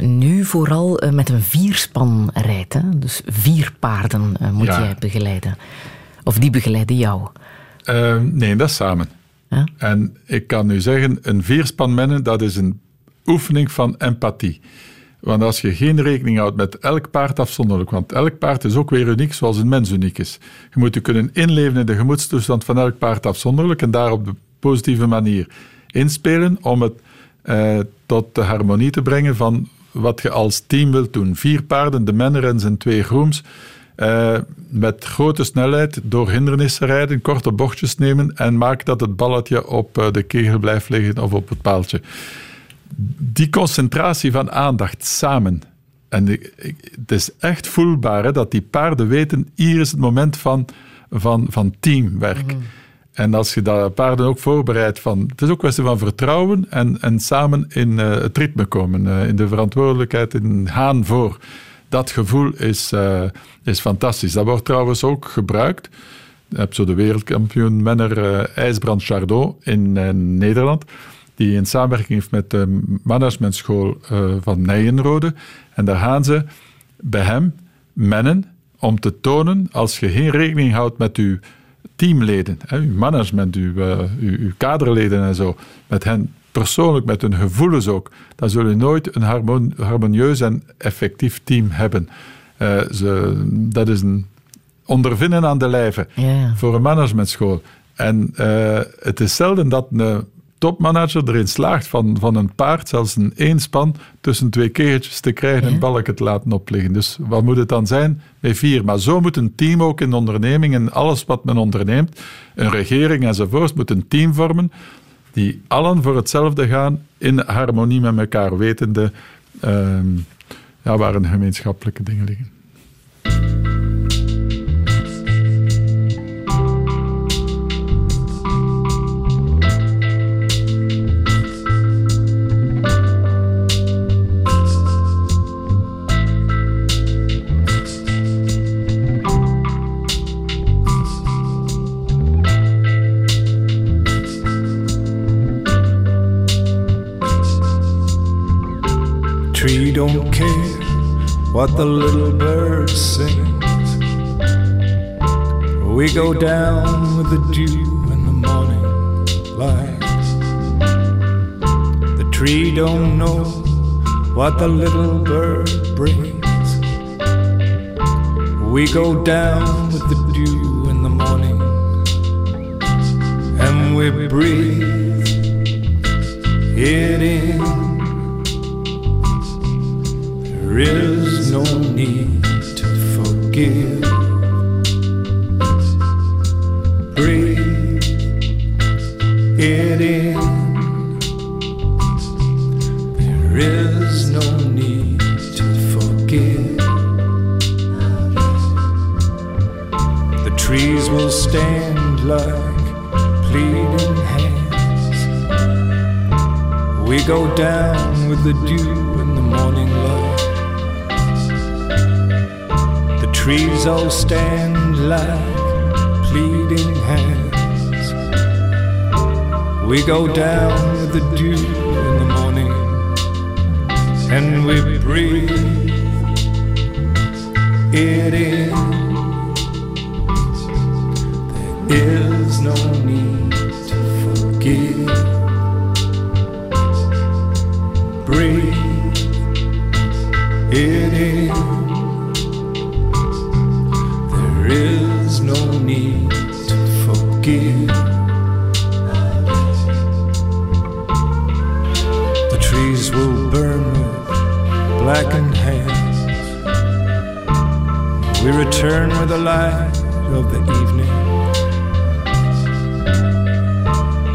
S2: nu vooral met een vierspan rijdt. Hè? Dus vier paarden moet ja. jij begeleiden. Of die begeleiden jou.
S3: Uh, nee, dat is samen. En ik kan nu zeggen, een vierspan mennen, dat is een oefening van empathie. Want als je geen rekening houdt met elk paard afzonderlijk, want elk paard is ook weer uniek zoals een mens uniek is. Je moet je kunnen inleven in de gemoedstoestand van elk paard afzonderlijk en daar op de positieve manier inspelen om het eh, tot de harmonie te brengen van wat je als team wilt doen. Vier paarden, de menner en zijn twee grooms. Uh, met grote snelheid door hindernissen rijden, korte bochtjes nemen en maak dat het balletje op uh, de kegel blijft liggen of op het paaltje. Die concentratie van aandacht samen. En het is echt voelbaar hè, dat die paarden weten, hier is het moment van, van, van teamwerk. Mm. En als je dat paarden ook voorbereidt van... Het is ook kwestie van vertrouwen en, en samen in uh, het ritme komen. Uh, in de verantwoordelijkheid, in haan voor dat gevoel is, uh, is fantastisch. Dat wordt trouwens ook gebruikt. Je hebt zo de wereldkampioen menner IJsbrand Chardot in Nederland. die in samenwerking heeft met de managementschool van Nijenrode. En daar gaan ze bij hem mennen om te tonen, als je geen rekening houdt met uw teamleden, hè, uw management, uw, uh, uw, uw kaderleden en zo, met hen persoonlijk, met hun gevoelens ook, dan zul je nooit een harmonieus en effectief team hebben. Uh, ze, dat is een ondervinden aan de lijve voor een managementschool. En uh, het is zelden dat een topmanager erin slaagt van, van een paard, zelfs een eenspan, tussen twee kegeltjes te krijgen en balken te laten opliggen. Dus wat moet het dan zijn? Met vier. Maar zo moet een team ook in ondernemingen, alles wat men onderneemt, een regering enzovoort, moet een team vormen die allen voor hetzelfde gaan, in harmonie met elkaar, wetende uh, ja, waar een gemeenschappelijke dingen liggen.
S7: Tree don't care what the little bird sings. We go down with the dew in the morning light. The tree don't know what the little bird brings. We go down with the dew in the morning and we breathe it in. There is no need to forgive. Breathe it in. There is no need to forgive. The trees will stand like pleading hands. We go down with the dew in the morning light. Trees all stand like pleading hands. We go down with the dew in the morning and we breathe it in. There is no need to forgive. Breathe it in. We return with the light of the evening.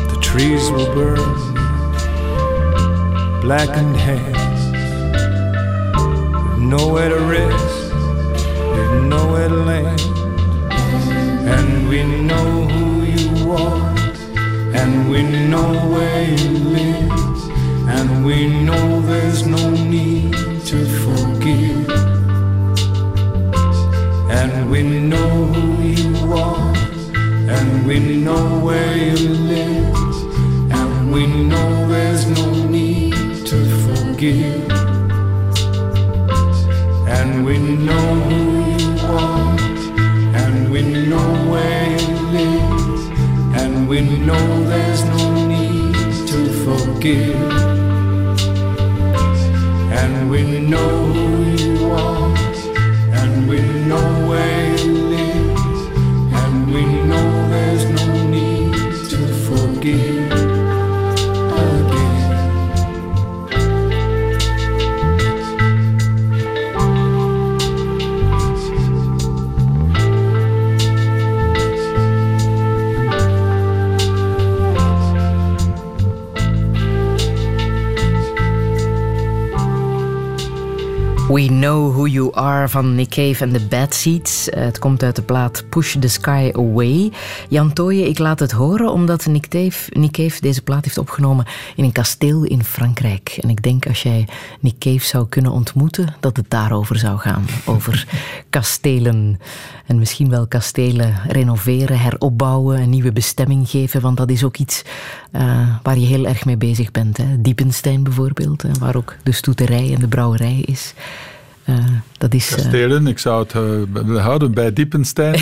S7: The trees will burn blackened hands. nowhere to rest, nowhere to land. And we know who you are, and we know where you live, and we know there's no need we know who you are, and we know where you live, and we know there's no need to forgive. And we know who you are and we know where you live, and we know there's no need to forgive. And we know Who You Are
S2: van Nick Cave en The Bad Seeds. Eh, het komt uit de plaat Push the Sky Away. Jan Tooyen, ik laat het horen omdat Nick Cave, Nick Cave deze plaat heeft opgenomen in een kasteel in Frankrijk. En ik denk als jij Nick Cave zou kunnen ontmoeten, dat het daarover zou gaan. Over kastelen. En misschien wel kastelen renoveren, heropbouwen, een nieuwe bestemming geven. Want dat is ook iets uh, waar je heel erg mee bezig bent. Hè? Diepenstein bijvoorbeeld, waar ook de stoeterij en de brouwerij is. Uh, dat is,
S3: uh, Kastelen, ik zou het uh, houden bij Diepenstein.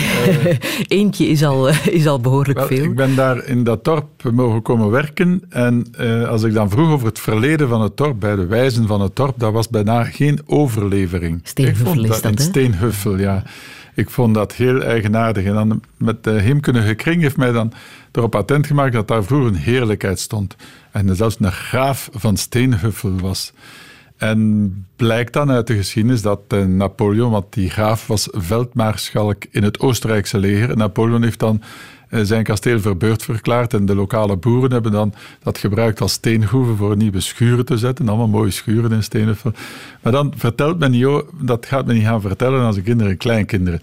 S2: Eentje is al, is al behoorlijk
S3: wel,
S2: veel.
S3: Ik ben daar in dat dorp mogen komen werken. En als ik dan vroeg over het verleden van het dorp, bij de wijzen van het dorp, dat was bijna geen overlevering.
S2: Steenhuffel is dat,
S3: In Steenhuffel, ja. Ik vond dat heel eigenaardig. En dan met de heemkundige kring heeft mij dan erop attent gemaakt dat daar vroeger een heerlijkheid stond. En zelfs een graaf van Steenhuffel was. En blijkt dan uit de geschiedenis dat eh, Napoleon, want die graaf was veldmaarschalk in het Oostenrijkse leger. Napoleon heeft dan eh, zijn kasteel verbeurd verklaard en de lokale boeren hebben dan dat gebruikt als steengroeven voor nieuwe schuren te zetten. Allemaal mooie schuren in Steenhuffel. Maar dan vertelt men niet, dat gaat men niet gaan vertellen aan zijn kinderen en kleinkinderen.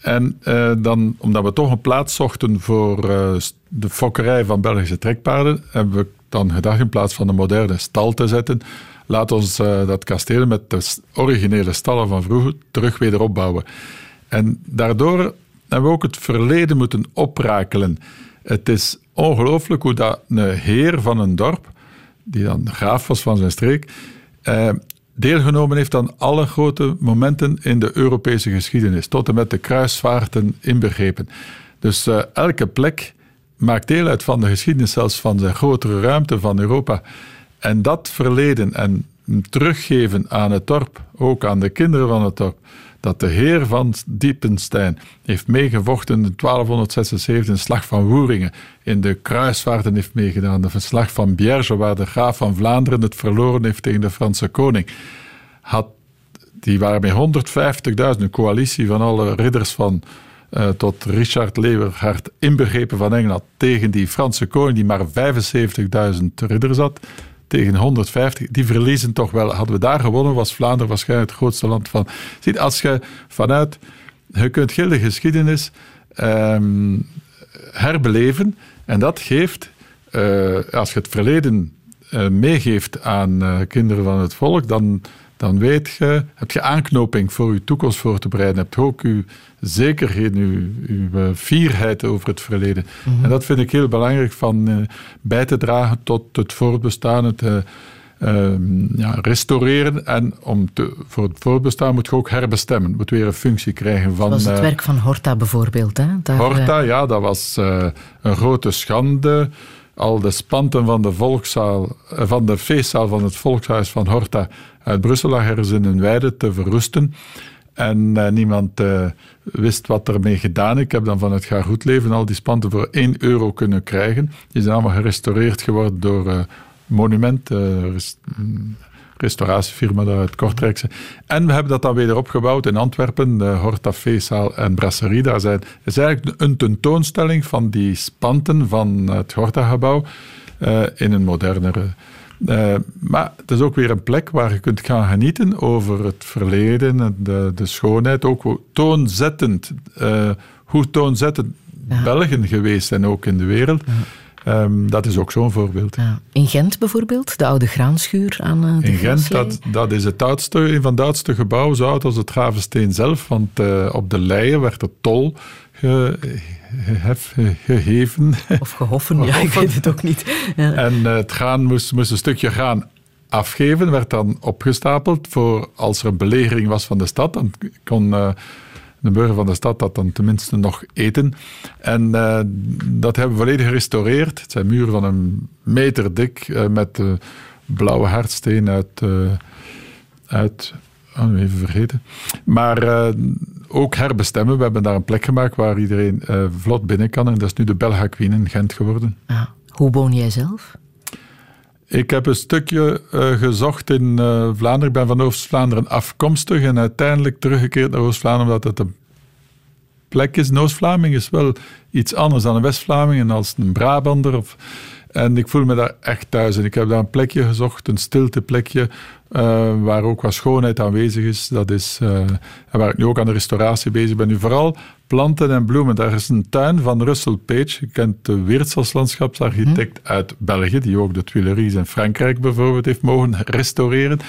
S3: En uh, dan, omdat we toch een plaats zochten voor de fokkerij van Belgische trekpaarden, hebben we dan gedacht in plaats van een moderne stal te zetten, laat ons uh, dat kasteel met de originele stallen van vroeger terug weer opbouwen. En daardoor hebben we ook het verleden moeten oprakelen. Het is ongelooflijk hoe dat een heer van een dorp, die dan graaf was van zijn streek, deelgenomen heeft aan alle grote momenten in de Europese geschiedenis, tot en met de kruisvaarten inbegrepen. Dus uh, elke plek maakt deel uit van de geschiedenis, zelfs van de grotere ruimte van Europa. En dat verleden en teruggeven aan het dorp, ook aan de kinderen van het dorp, dat de heer van Diepenstein heeft meegevochten in 1276 in de slag van Woeringen, in de kruisvaarten heeft meegedaan, de verslag van Bierge, waar de graaf van Vlaanderen het verloren heeft tegen de Franse koning. Had, die waren met 150.000, een coalitie van alle ridders van uh, tot Richard Leeuwenhard inbegrepen van Engeland tegen die Franse koning die maar 75.000 ridders had tegen 150, die verliezen toch wel. Hadden we daar gewonnen, was Vlaanderen waarschijnlijk het grootste land van. Ziet, als je vanuit, je kunt heel de geschiedenis um, herbeleven en dat geeft, uh, als je het verleden uh, meegeeft aan uh, kinderen van het volk, dan, dan weet je, heb je aanknoping voor je toekomst voor te bereiden. Heb je ook je zekerheid, je, je fierheid over het verleden. Mm -hmm. En dat vind ik heel belangrijk van uh, bij te dragen tot het voortbestaan, het uh, uh, ja, restaureren. En om te, voor het voortbestaan moet je ook herbestemmen. Moet weer een functie krijgen van...
S2: Dat was het werk van Horta bijvoorbeeld. Hè?
S3: Daar, Horta, ja, dat was een grote schande al de spanten van de, volkszaal, van de feestzaal van het Volkshuis van Horta uit Brussel lag ergens in een weide te verroesten. En uh, niemand uh, wist wat ermee gedaan. Ik heb dan van het Ga Goed Leven al die spanten voor 1 euro kunnen krijgen. Die zijn allemaal gerestaureerd geworden door uh, Monument, rest, restauratiefirma uit Kortrijkse. En we hebben dat dan weer opgebouwd in Antwerpen, de Horta Feestzaal en Brasserie. Daar zijn, is eigenlijk een tentoonstelling van die spanten van het Horta-gebouw in een modernere uh, maar het is ook weer een plek waar je kunt gaan genieten over het verleden en de, de schoonheid. Ook toonzettend, uh, hoe toonzettend ja. Belgen geweest zijn ook in de wereld. Ja. Um, dat is ook zo'n voorbeeld. Ja.
S2: In Gent bijvoorbeeld, de oude graanschuur aan uh, de
S3: In Gent, dat, dat is het oudste, een van de oudste gebouwen, zo oud als het Gravensteen zelf. Want op de Leien werd de tol ge, hef, geheven.
S2: Of gehoffen, ja, ik weet het ook niet. Ja.
S3: En uh, het graan moest, moest een stukje graan afgeven, werd dan opgestapeld voor als er een belegering was van de stad. Dan kon uh, de burger van de stad dat dan tenminste nog eten. En uh, dat hebben we volledig gerestaureerd. Het zijn muren van een meter dik met blauwe hardsteen uit, uit oh, even vergeten. Maar ook herbestemmen. We hebben daar een plek gemaakt waar iedereen uh, vlot binnen kan. En dat is nu de Belga Queen in Gent geworden.
S2: Ah, hoe woon jij zelf?
S3: Ik heb een stukje uh, gezocht in Vlaanderen. Ik ben van Oost-Vlaanderen afkomstig en uiteindelijk teruggekeerd naar Oost-Vlaanderen omdat het een plek is. Oost-Vlaming is wel iets anders dan een West-Vlaming en als een Brabander. Of, En ik voel me daar echt thuis. En ik heb daar een plekje gezocht, een stilteplekje, uh, waar ook wat schoonheid aanwezig is. Dat is uh, en waar ik nu ook aan de restauratie bezig ben. Nu vooral planten en bloemen. Daar is een tuin van Russell Page. Je kent de Weerts als landschapsarchitect hm. uit België, die ook de Tuileries in Frankrijk bijvoorbeeld heeft mogen restaureren.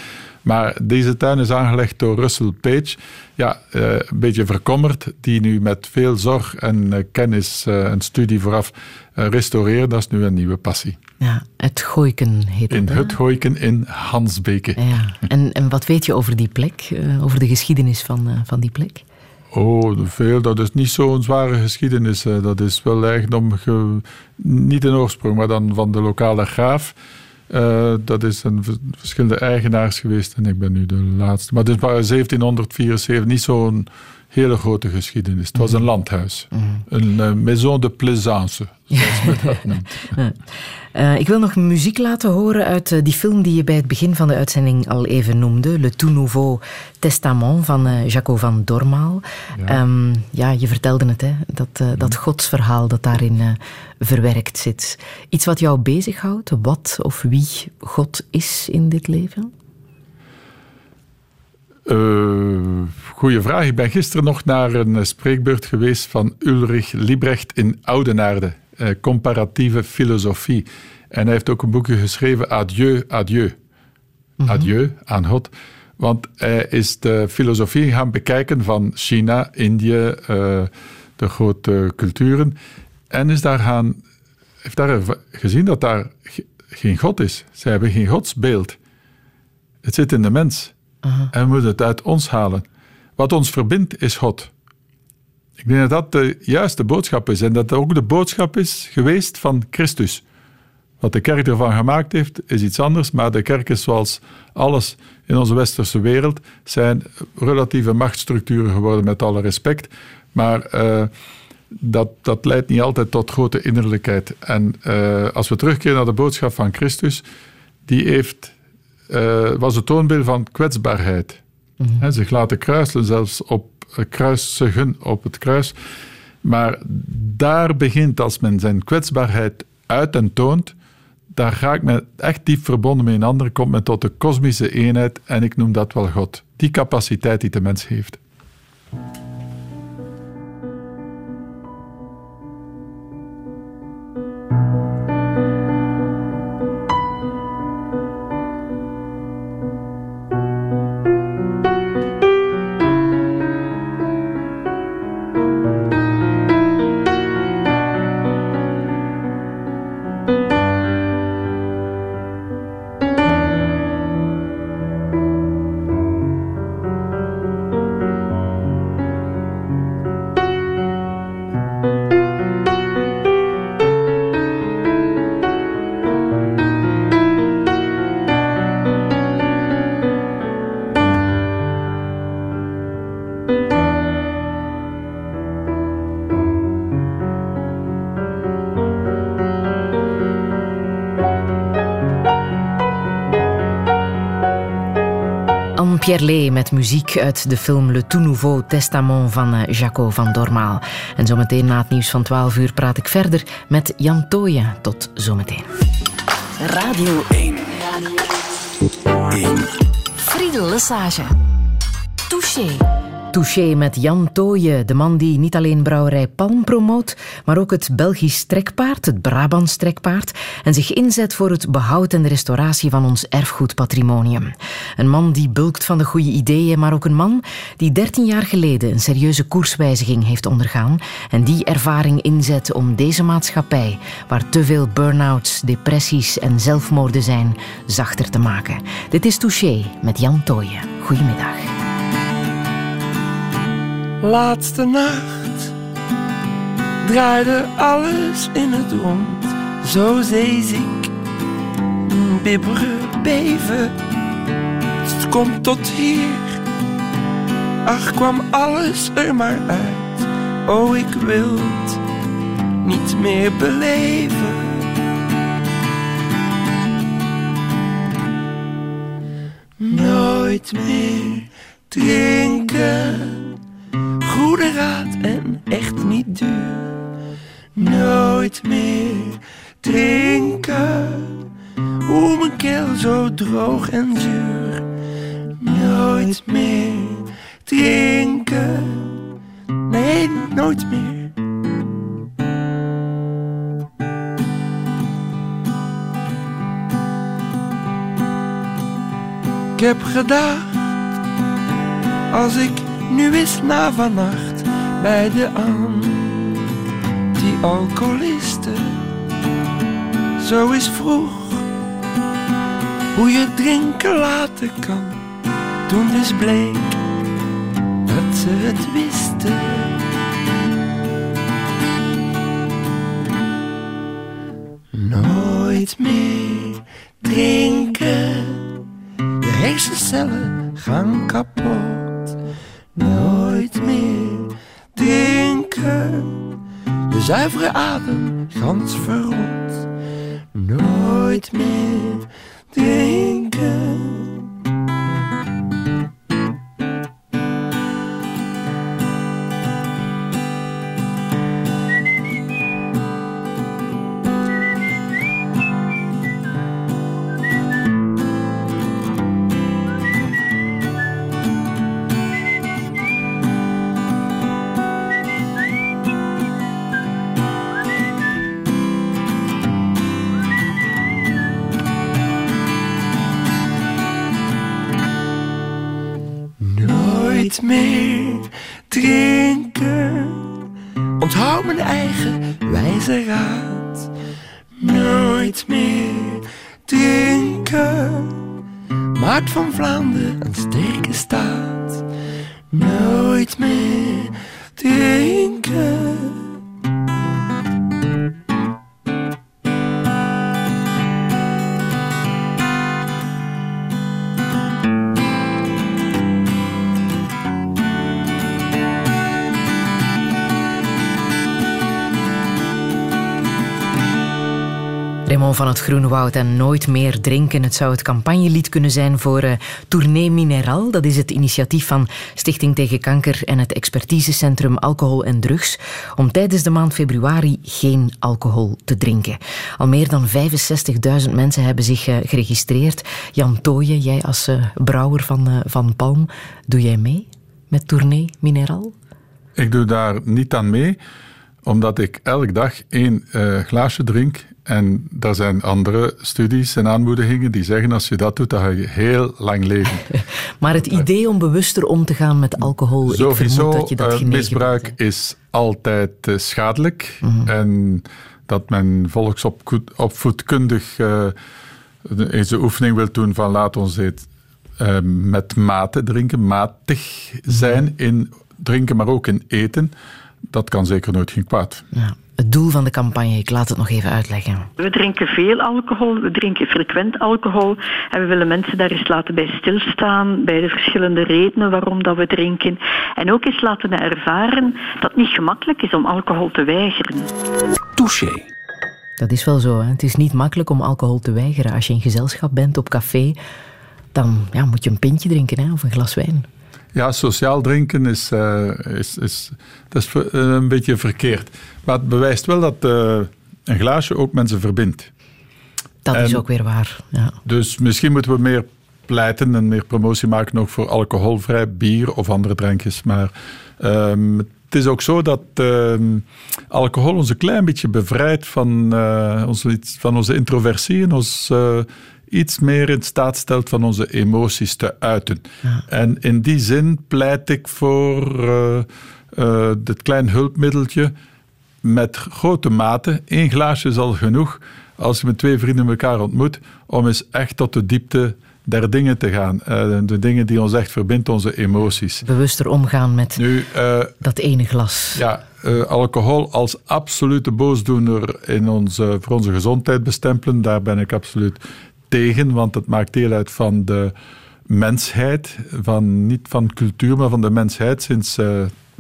S3: Maar deze tuin is aangelegd door Russell Page. Ja, uh, een beetje verkommerd, die nu met veel zorg en uh, kennis uh, en studie vooraf restaureert. Dat is nu een nieuwe passie.
S2: Ja, het Gooiken heet
S3: het. In het Gooiken in Hansbeke.
S2: Ja. En, en wat weet je over die plek, over de geschiedenis van, van die plek?
S3: Oh, veel. Dat is niet zo'n zware geschiedenis. Dat is wel eigendom, ge... niet in oorsprong, maar dan van de lokale graaf. Uh, dat is een verschillende eigenaars geweest en ik ben nu de laatste. Maar het is 1774, niet zo'n hele grote geschiedenis. Het was een landhuis. Mhm. Een uh, maison de plaisance, zoals men dat noemt.
S2: Uh, ik wil nog muziek laten horen uit uh, die film die je bij het begin van de uitzending al even noemde. Le Tout Nouveau Testament van Jaco van Dormaal. Ja. Um, ja, je vertelde het, hè? Dat, dat godsverhaal dat daarin verwerkt zit. Iets wat jou bezighoudt? Wat of wie God is in dit leven?
S3: Uh, goeie vraag. Ik ben gisteren nog naar een spreekbeurt geweest van Ulrich Liebrecht in Oudenaarde. Uh, comparatieve filosofie. En hij heeft ook een boekje geschreven, Adieu, Adieu. Mm Adieu aan God. Want hij is de filosofie gaan bekijken van China, Indië, uh, de grote culturen. En is daar gaan, heeft daar gezien dat daar geen God is. Ze hebben geen godsbeeld. Het zit in de mens. En we moeten het uit ons halen. Wat ons verbindt is God. Ik denk dat dat de juiste boodschap is. En dat dat ook de boodschap is geweest van Christus. Wat de kerk ervan gemaakt heeft, is iets anders. Maar de kerk is zoals alles in onze westerse wereld, zijn relatieve machtsstructuren geworden, met alle respect. Maar uh, dat, dat leidt niet altijd tot grote innerlijkheid. En uh, als we terugkeren naar de boodschap van Christus, die heeft uh, was het toonbeeld van kwetsbaarheid. Mm -hmm. zich laten kruiselen, zelfs op uh, kruisigen op het kruis. Maar daar begint, als men zijn kwetsbaarheid uit en toont, daar ga ik me echt diep verbonden met een ander, komt men tot de kosmische eenheid en ik noem dat wel God. Die capaciteit die de mens heeft.
S2: Met muziek uit de film Le Tout Nouveau Testament van eh, Jaco van Dormaal. En zometeen na het nieuws van 12 uur praat ik verder met Jan Tooyen. Tot zometeen.
S1: Radio 1. 1. Friedel Lesage. Touché.
S2: Touché met Jan Tooyen, de man die niet alleen brouwerij Palm promoot, maar ook het Belgisch trekpaard, het Brabants trekpaard, en zich inzet voor het behoud en de restauratie van ons erfgoedpatrimonium. Een man die bulkt van de goede ideeën, maar ook een man die 13 jaar geleden een serieuze koerswijziging heeft ondergaan en die ervaring inzet om deze maatschappij, waar te veel burn-outs, depressies en zelfmoorden zijn, zachter te maken. Dit is Touché met Jan Tooyen. Goedemiddag.
S8: Laatste nacht draaide alles in het rond, zo zeeziek, bibberen, beven. Het komt tot hier, ach kwam alles er maar uit. Oh, ik wil het niet meer beleven. Nooit meer drinken en echt niet duur. Nooit meer
S9: drinken. Hoe mijn keel zo droog en zuur. Nooit meer drinken. Nee, nooit meer. Ik heb gedacht, als ik nu eens na vannacht bij de anti-alcoholisten zo is vroeg hoe je drinken laten kan. Toen dus bleek dat ze het wisten. Nooit meer drinken, de hersencellen gaan kapot. Nooit meer drinken, de zuivere adem gans verrot. Nooit meer drinken. Nooit meer drinken. Onthoud mijn eigen wijze raad. Nooit meer drinken. Maakt van Vlaanderen een sterke staat. Nooit meer drinken.
S2: Van het Groene Woud en Nooit meer drinken. Het zou het campagnelied kunnen zijn voor uh, Tournee Mineral. Dat is het initiatief van Stichting tegen Kanker en het expertisecentrum Alcohol en Drugs. Om tijdens de maand februari geen alcohol te drinken. Al meer dan 65.000 mensen hebben zich uh, geregistreerd. Jan Tooyen, jij als uh, brouwer van, van Palm, doe jij mee met Tournee Mineral?
S3: Ik doe daar niet aan mee, omdat ik elke dag één glaasje drink en er zijn andere studies en aanmoedigingen die zeggen als je dat doet, dan ga je heel lang leven.
S2: maar het idee om bewuster om te gaan met alcohol,
S3: Sowieso,
S2: ik dat je dat
S3: uh, misbruik
S2: bent,
S3: is altijd uh, schadelijk. Mm -hmm. En dat men volksopvoedkundig uh, deze oefening wil doen van laat ons dit met mate drinken, matig zijn mm -hmm. in drinken, maar ook in eten. Dat kan zeker nooit geen kwaad.
S2: Ja het doel van de campagne. Ik laat het nog even uitleggen.
S10: We drinken veel alcohol, we drinken frequent alcohol en we willen mensen daar eens laten bij stilstaan, bij de verschillende redenen waarom dat we drinken. En ook eens laten ervaren dat het niet gemakkelijk is om alcohol te weigeren.
S1: Touché.
S2: Dat is wel zo. Hè? Het is niet makkelijk om alcohol te weigeren. Als je in gezelschap bent op café, dan ja, moet je een pintje drinken hè? of een glas wijn.
S3: Ja, sociaal drinken is, uh, is, is, dat is een beetje verkeerd. Maar het bewijst wel dat uh, een glaasje ook mensen verbindt.
S2: Dat en is ook weer waar. Ja.
S3: Dus misschien moeten we meer pleiten en meer promotie maken nog voor alcoholvrij bier of andere drankjes. Maar um, het is ook zo dat uh, alcohol ons een klein beetje bevrijdt van, uh, onze, van onze introversie en ons iets meer in staat stelt van onze emoties te uiten. Ja. En in die zin pleit ik voor uh, dit klein hulpmiddeltje met grote mate. Eén glaasje is al genoeg als je met twee vrienden elkaar ontmoet om eens echt tot de diepte der dingen te gaan. Uh, de dingen die ons echt verbindt, onze emoties.
S2: Bewuster omgaan met nu, uh, dat ene glas.
S3: Ja, uh, alcohol als absolute boosdoener in onze, voor onze gezondheid bestempelen, daar ben ik absoluut tegen, want het maakt deel uit van de mensheid, van, niet van cultuur, maar van de mensheid sinds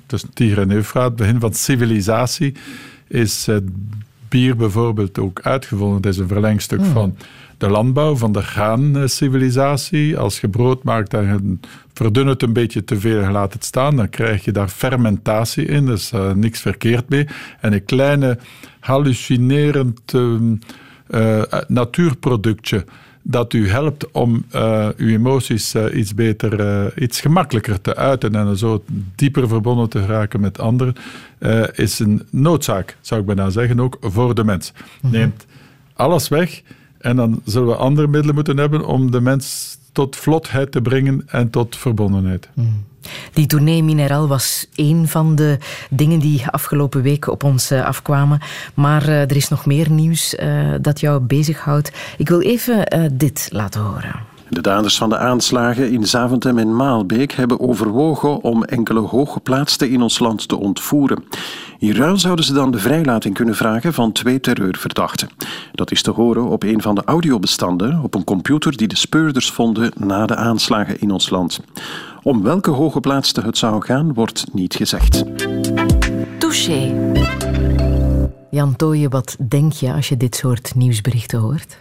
S3: tussen Tiger en Eufraat, het begin van civilisatie, is bier bijvoorbeeld ook uitgevonden. Het is een verlengstuk van de landbouw, van de graancivilisatie. Als je brood maakt en je verdun het een beetje te veel en laat het staan, dan krijg je daar fermentatie in. Dus uh, niks verkeerd mee. En een kleine hallucinerend uh, natuurproductje dat u helpt om uh, uw emoties uh, iets beter, uh, iets gemakkelijker te uiten en zo dieper verbonden te raken met anderen, is een noodzaak, zou ik bijna zeggen, ook voor de mens. Mhm. Neemt alles weg en dan zullen we andere middelen moeten hebben om de mens tot vlotheid te brengen en tot verbondenheid. Mm.
S2: Die tournee Mineral was één van de dingen die afgelopen week op ons uh, afkwamen. Maar uh, er is nog meer nieuws uh, dat jou bezighoudt. Ik wil even dit laten horen.
S11: De daders van de aanslagen in Zaventem en Maalbeek hebben overwogen om enkele hooggeplaatsten in ons land te ontvoeren. In ruil zouden ze dan de vrijlating kunnen vragen van twee terreurverdachten. Dat is te horen op een van de audiobestanden op een computer die de speurders vonden na de aanslagen in ons land. Om welke hooggeplaatste het zou gaan, wordt niet gezegd.
S2: Touché. Jan Tooije, wat denk je als je dit soort nieuwsberichten hoort?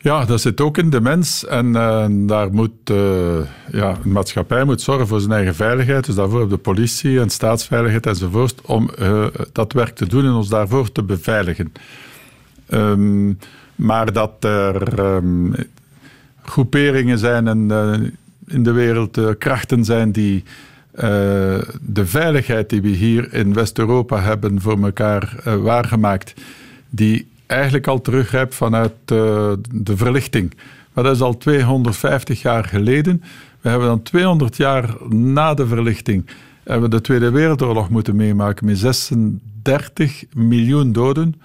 S3: Ja, dat zit ook in de mens. En uh, daar moet, uh, ja, maatschappij moet zorgen voor zijn eigen veiligheid. Dus daarvoor de politie en staatsveiligheid enzovoort. Om uh, dat werk te doen en ons daarvoor te beveiligen. Um, maar dat er um, groeperingen zijn en in de wereld krachten zijn die de veiligheid die we hier in West-Europa hebben voor elkaar waargemaakt, die eigenlijk al teruggrijpt vanuit uh, de verlichting. Maar dat is al 250 jaar geleden. We hebben dan 200 jaar na de verlichting hebben we de Tweede Wereldoorlog moeten meemaken met 36 miljoen doden.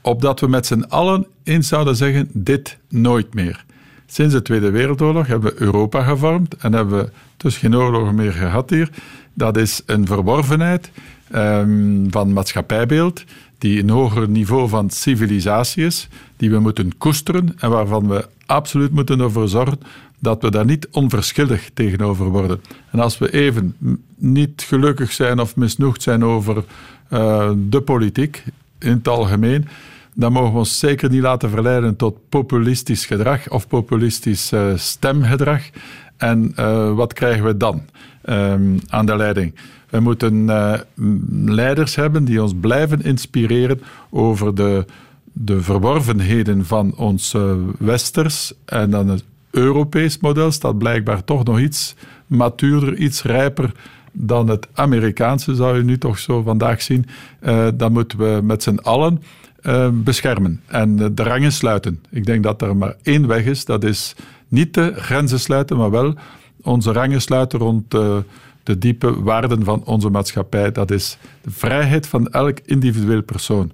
S3: Opdat we met z'n allen eens zouden zeggen, dit nooit meer. Sinds de Tweede Wereldoorlog hebben we Europa gevormd en hebben we dus geen oorlogen meer gehad hier. Dat is een verworvenheid um, van maatschappijbeeld die een hoger niveau van civilisatie is, die we moeten koesteren en waarvan we absoluut moeten ervoor zorgen dat we daar niet onverschillig tegenover worden. En als we even niet gelukkig zijn of misnoegd zijn over uh, de politiek in het algemeen, dan mogen we ons zeker niet laten verleiden tot populistisch gedrag of populistisch uh, stemgedrag. En uh, wat krijgen we dan um, aan de leiding? We moeten uh, leiders hebben die ons blijven inspireren over de, de verworvenheden van ons westers en dan het Europees model staat blijkbaar toch nog iets matuurder, iets rijper dan het Amerikaanse, zou je nu toch zo vandaag zien. Uh, dan moeten we met z'n allen beschermen en de rangen sluiten. Ik denk dat er maar één weg is, dat is niet de grenzen sluiten, maar wel onze rangen sluiten rond de diepe waarden van onze maatschappij. Dat is de vrijheid van elk individueel persoon,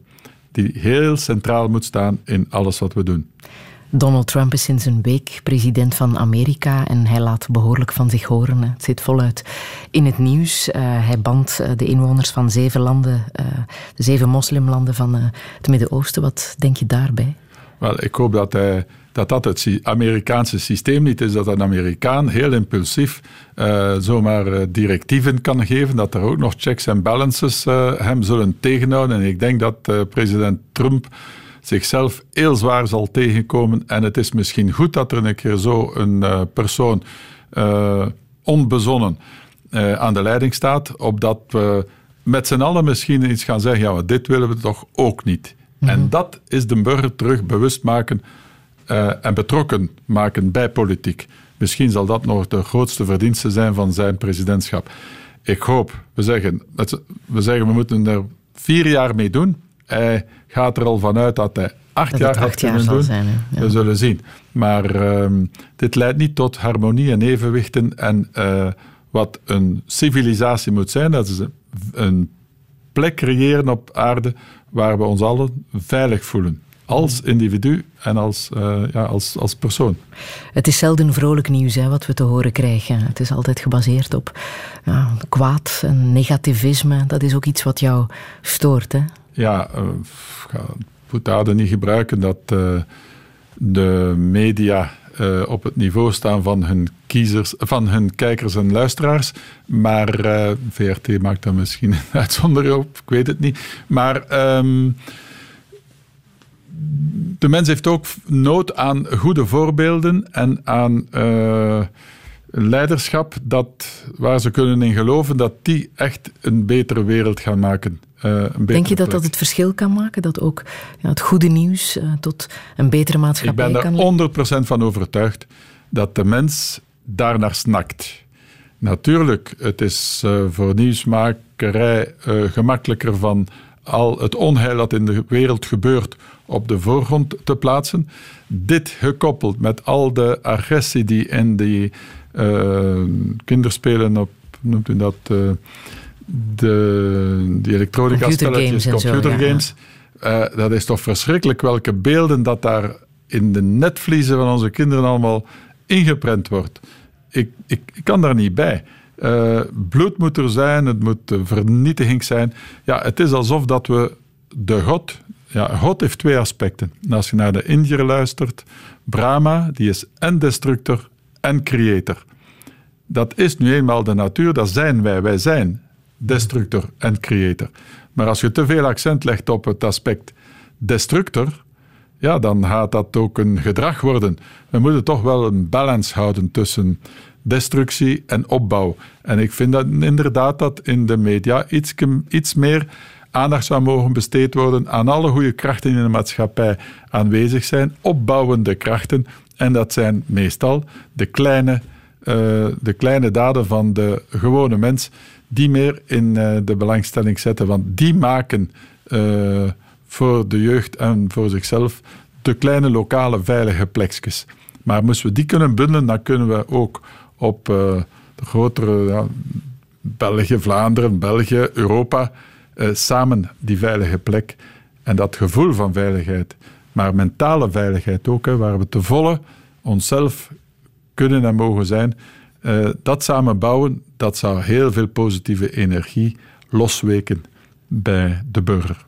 S3: die heel centraal moet staan in alles wat we doen.
S2: Donald Trump is sinds een week president van Amerika en hij laat behoorlijk van zich horen. Het zit voluit in het nieuws. Uh, hij bandt uh, de inwoners van zeven landen, uh, de zeven moslimlanden van het Midden-Oosten. Wat denk je daarbij?
S3: Wel, ik hoop dat hij dat dat het Amerikaanse systeem niet is, dat een Amerikaan heel impulsief uh, zomaar uh, directieven kan geven, dat er ook nog checks en balances uh, hem zullen tegenhouden. En ik denk dat president Trump zichzelf heel zwaar zal tegenkomen. En het is misschien goed dat er een keer zo een persoon onbezonnen aan de leiding staat, opdat we met z'n allen misschien iets gaan zeggen, ja, dit willen we toch ook niet. En mhm. dat is de burger terug bewust maken uh, en betrokken maken bij politiek. Misschien zal dat nog de grootste verdienste zijn van zijn presidentschap. Ik hoop, we zeggen, we zeggen we moeten er vier jaar mee doen. Hij gaat er al vanuit dat hij acht dat jaar kunnen doen. Zijn, ja. We zullen zien. Maar uh, dit leidt niet tot harmonie en evenwichten. En uh, wat een civilisatie moet zijn, dat is een plek creëren op aarde waar we ons allen veilig voelen als individu en als, uh, ja, als, als persoon.
S2: Het is zelden vrolijk nieuws hè, wat we te horen krijgen. Het is altijd gebaseerd op ja, kwaad en negativisme. Dat is ook iets wat jou stoort. Hè?
S3: Ja, uh, ik ga niet gebruiken dat uh, de media uh, op het niveau staan van hun, kiezers, van hun kijkers en luisteraars. Maar VRT maakt daar misschien een uitzondering op, ik weet het niet. Maar um, de mens heeft ook nood aan goede voorbeelden en aan uh, leiderschap dat, waar ze kunnen in geloven dat die echt een betere wereld gaan maken.
S2: Uh, Denk je dat dat het verschil kan maken? Dat ook ja, het goede nieuws uh, tot een betere maatschappij
S3: kan
S2: Ik
S3: ben er 100% van overtuigd dat de mens daarnaar snakt. Natuurlijk, het is voor nieuwsmakerij gemakkelijker van al het onheil dat in de wereld gebeurt op de voorgrond te plaatsen. Dit gekoppeld met al de agressie die in die uh, kinderspelen op, noemt u dat, uh, de, die elektronica-spelletjes, computergames. Ja, uh, dat is toch verschrikkelijk welke beelden dat daar in de netvliezen van onze kinderen allemaal ingeprent wordt. Ik, ik, ik kan daar niet bij. Uh, bloed moet er zijn, het moet vernietiging zijn. Ja, het is alsof dat we de God... Ja, God heeft twee aspecten. als je naar de Indiër luistert, Brahma, die is en destructor en creator. Dat is nu eenmaal de natuur, dat zijn wij. Wij zijn destructor en creator. Maar als je te veel accent legt op het aspect destructor, ja, dan gaat dat ook een gedrag worden. We moeten toch wel een balans houden tussen destructie en opbouw. En ik vind dat inderdaad dat in de media iets, iets meer aandacht zou mogen besteed worden aan alle goede krachten in de maatschappij aanwezig zijn, opbouwende krachten. En dat zijn meestal de kleine, uh, de kleine daden van de gewone mens die meer in uh, de belangstelling zetten. Want die maken uh, voor de jeugd en voor zichzelf de kleine lokale veilige plekjes. Maar moesten we die kunnen bundelen, dan kunnen we ook op uh, de grotere België, Vlaanderen, België, Europa, uh, samen die veilige plek en dat gevoel van veiligheid, maar mentale veiligheid ook, waar we te volle onszelf kunnen en mogen zijn, uh, dat samen bouwen, dat zou heel veel positieve energie losweken bij de burger.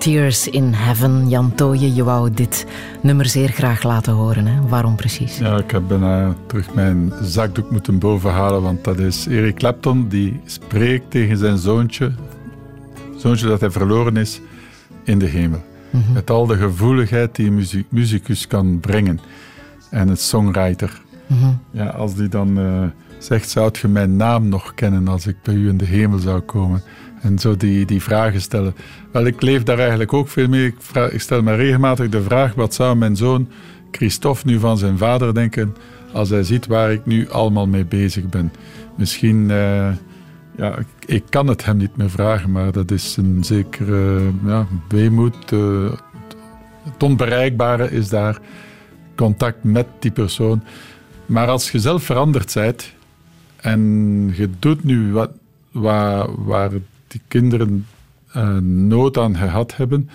S2: Tears in Heaven. Jan Tooije, je wou dit nummer zeer graag laten horen. Hè? Waarom precies?
S3: Ja, ik heb bijna terug mijn zakdoek moeten bovenhalen, want dat is Eric Clapton die spreekt tegen zijn zoontje, zoontje dat hij verloren is, in de hemel. Mhm. Met al de gevoeligheid die een muzikus kan brengen. En een songwriter. Mhm. Ja, als die dan uh, zegt, zou je mijn naam nog kennen als ik bij u in de hemel zou komen? En zo die, die vragen stellen. Wel, ik leef daar eigenlijk ook veel mee. Ik, ik stel me regelmatig de vraag: wat zou mijn zoon Christophe nu van zijn vader denken als hij ziet waar ik nu allemaal mee bezig ben? Misschien, uh, ja, ik, ik, kan het hem niet meer vragen, maar dat is een zekere ja, weemoed. Uh, het onbereikbare is daar contact met die persoon. Maar als je zelf veranderd bent en je doet nu wat, waar die kinderen uh, nood aan gehad hebben,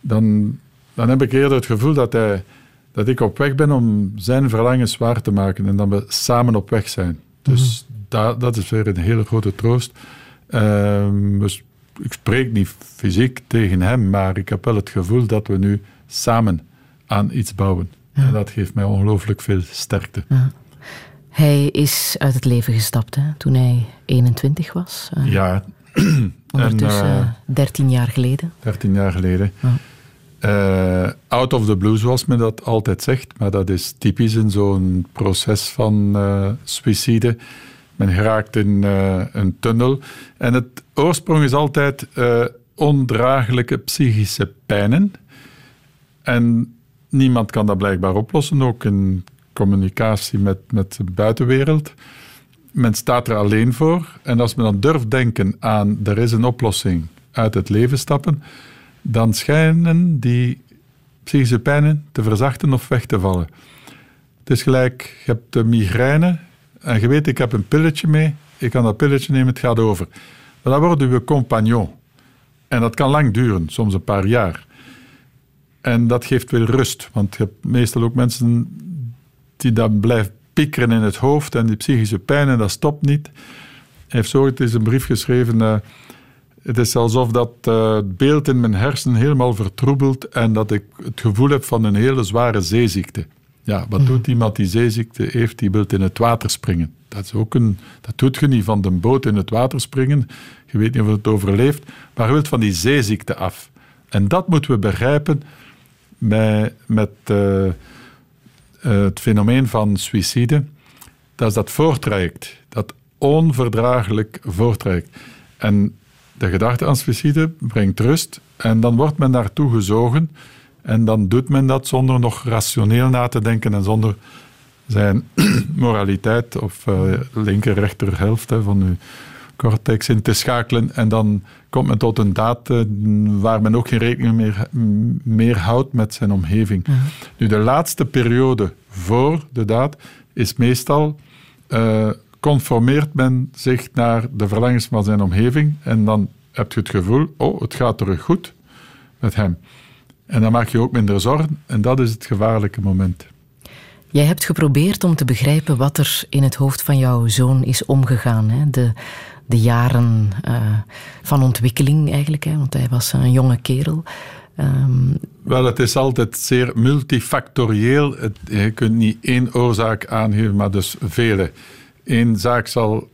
S3: dan, dan heb ik eerder het gevoel dat, hij, dat ik op weg ben om zijn verlangens waar te maken en dat we samen op weg zijn. Dus mm dat is weer een hele grote troost. dus ik spreek niet fysiek tegen hem, maar ik heb wel het gevoel dat we nu samen aan iets bouwen. En dat geeft mij ongelooflijk veel sterkte. Ja.
S2: Hij is uit het leven gestapt hè, toen hij 21 was.
S3: Uh, ja,
S2: Ondertussen en, uh, 13 jaar geleden.
S3: 13 jaar geleden. Uh, out of the blue, zoals men dat altijd zegt. Maar dat is typisch in zo'n proces van uh, suïcide. Men geraakt in een tunnel. En het oorsprong is altijd ondraaglijke psychische pijnen. En niemand kan dat blijkbaar oplossen, ook in communicatie met, met de buitenwereld men staat er alleen voor. En als men dan durft denken aan er is een oplossing uit het leven stappen, dan schijnen die psychische pijnen te verzachten of weg te vallen. Het is gelijk, je hebt de migraine en je weet, ik heb een pilletje mee, ik kan dat pilletje nemen, het gaat over. Maar dan wordt uw compagnon. En dat kan lang duren, soms een paar jaar. En dat geeft veel rust, want je hebt meestal ook mensen die dan blijven piekeren in het hoofd en die psychische pijn en dat stopt niet. Hij heeft zo eens een brief geschreven. Uh, het is alsof dat uh, het beeld in mijn hersenen helemaal vertroebelt en dat ik het gevoel heb van een hele zware zeeziekte. Ja, wat mhm. doet iemand die zeeziekte heeft? Die wil in het water springen. Dat, is ook een, dat doet je niet van de boot in het water springen. Je weet niet of het overleeft. Maar je wilt van die zeeziekte af. En dat moeten we begrijpen met, met uh, eh, het fenomeen van suïcide, dat is dat voortraject, dat onverdraaglijk voortraject. En de gedachte aan suïcide brengt rust en dan wordt men daartoe gezogen en dan doet men dat zonder nog rationeel na te denken en zonder zijn moraliteit of uh, linker rechterhelft van uw cortex in te schakelen en dan komt men tot een daad uh, waar men ook geen rekening meer, meer houdt met zijn omgeving. Nu, de laatste periode voor de daad is meestal uh, conformeert men zich naar de verlangens van zijn omgeving en dan heb je het gevoel, oh, het gaat terug goed met hem. En dan maak je ook minder zorgen en dat is het gevaarlijke moment.
S2: Jij hebt geprobeerd om te begrijpen wat er in het hoofd van jouw zoon is omgegaan. Hè? De, de jaren uh, van ontwikkeling eigenlijk, hè? want hij was een jonge kerel.
S3: Um... Wel, het is altijd zeer multifactorieel. Het, je kunt niet één oorzaak aangeven, maar dus vele. Eén zaak zal,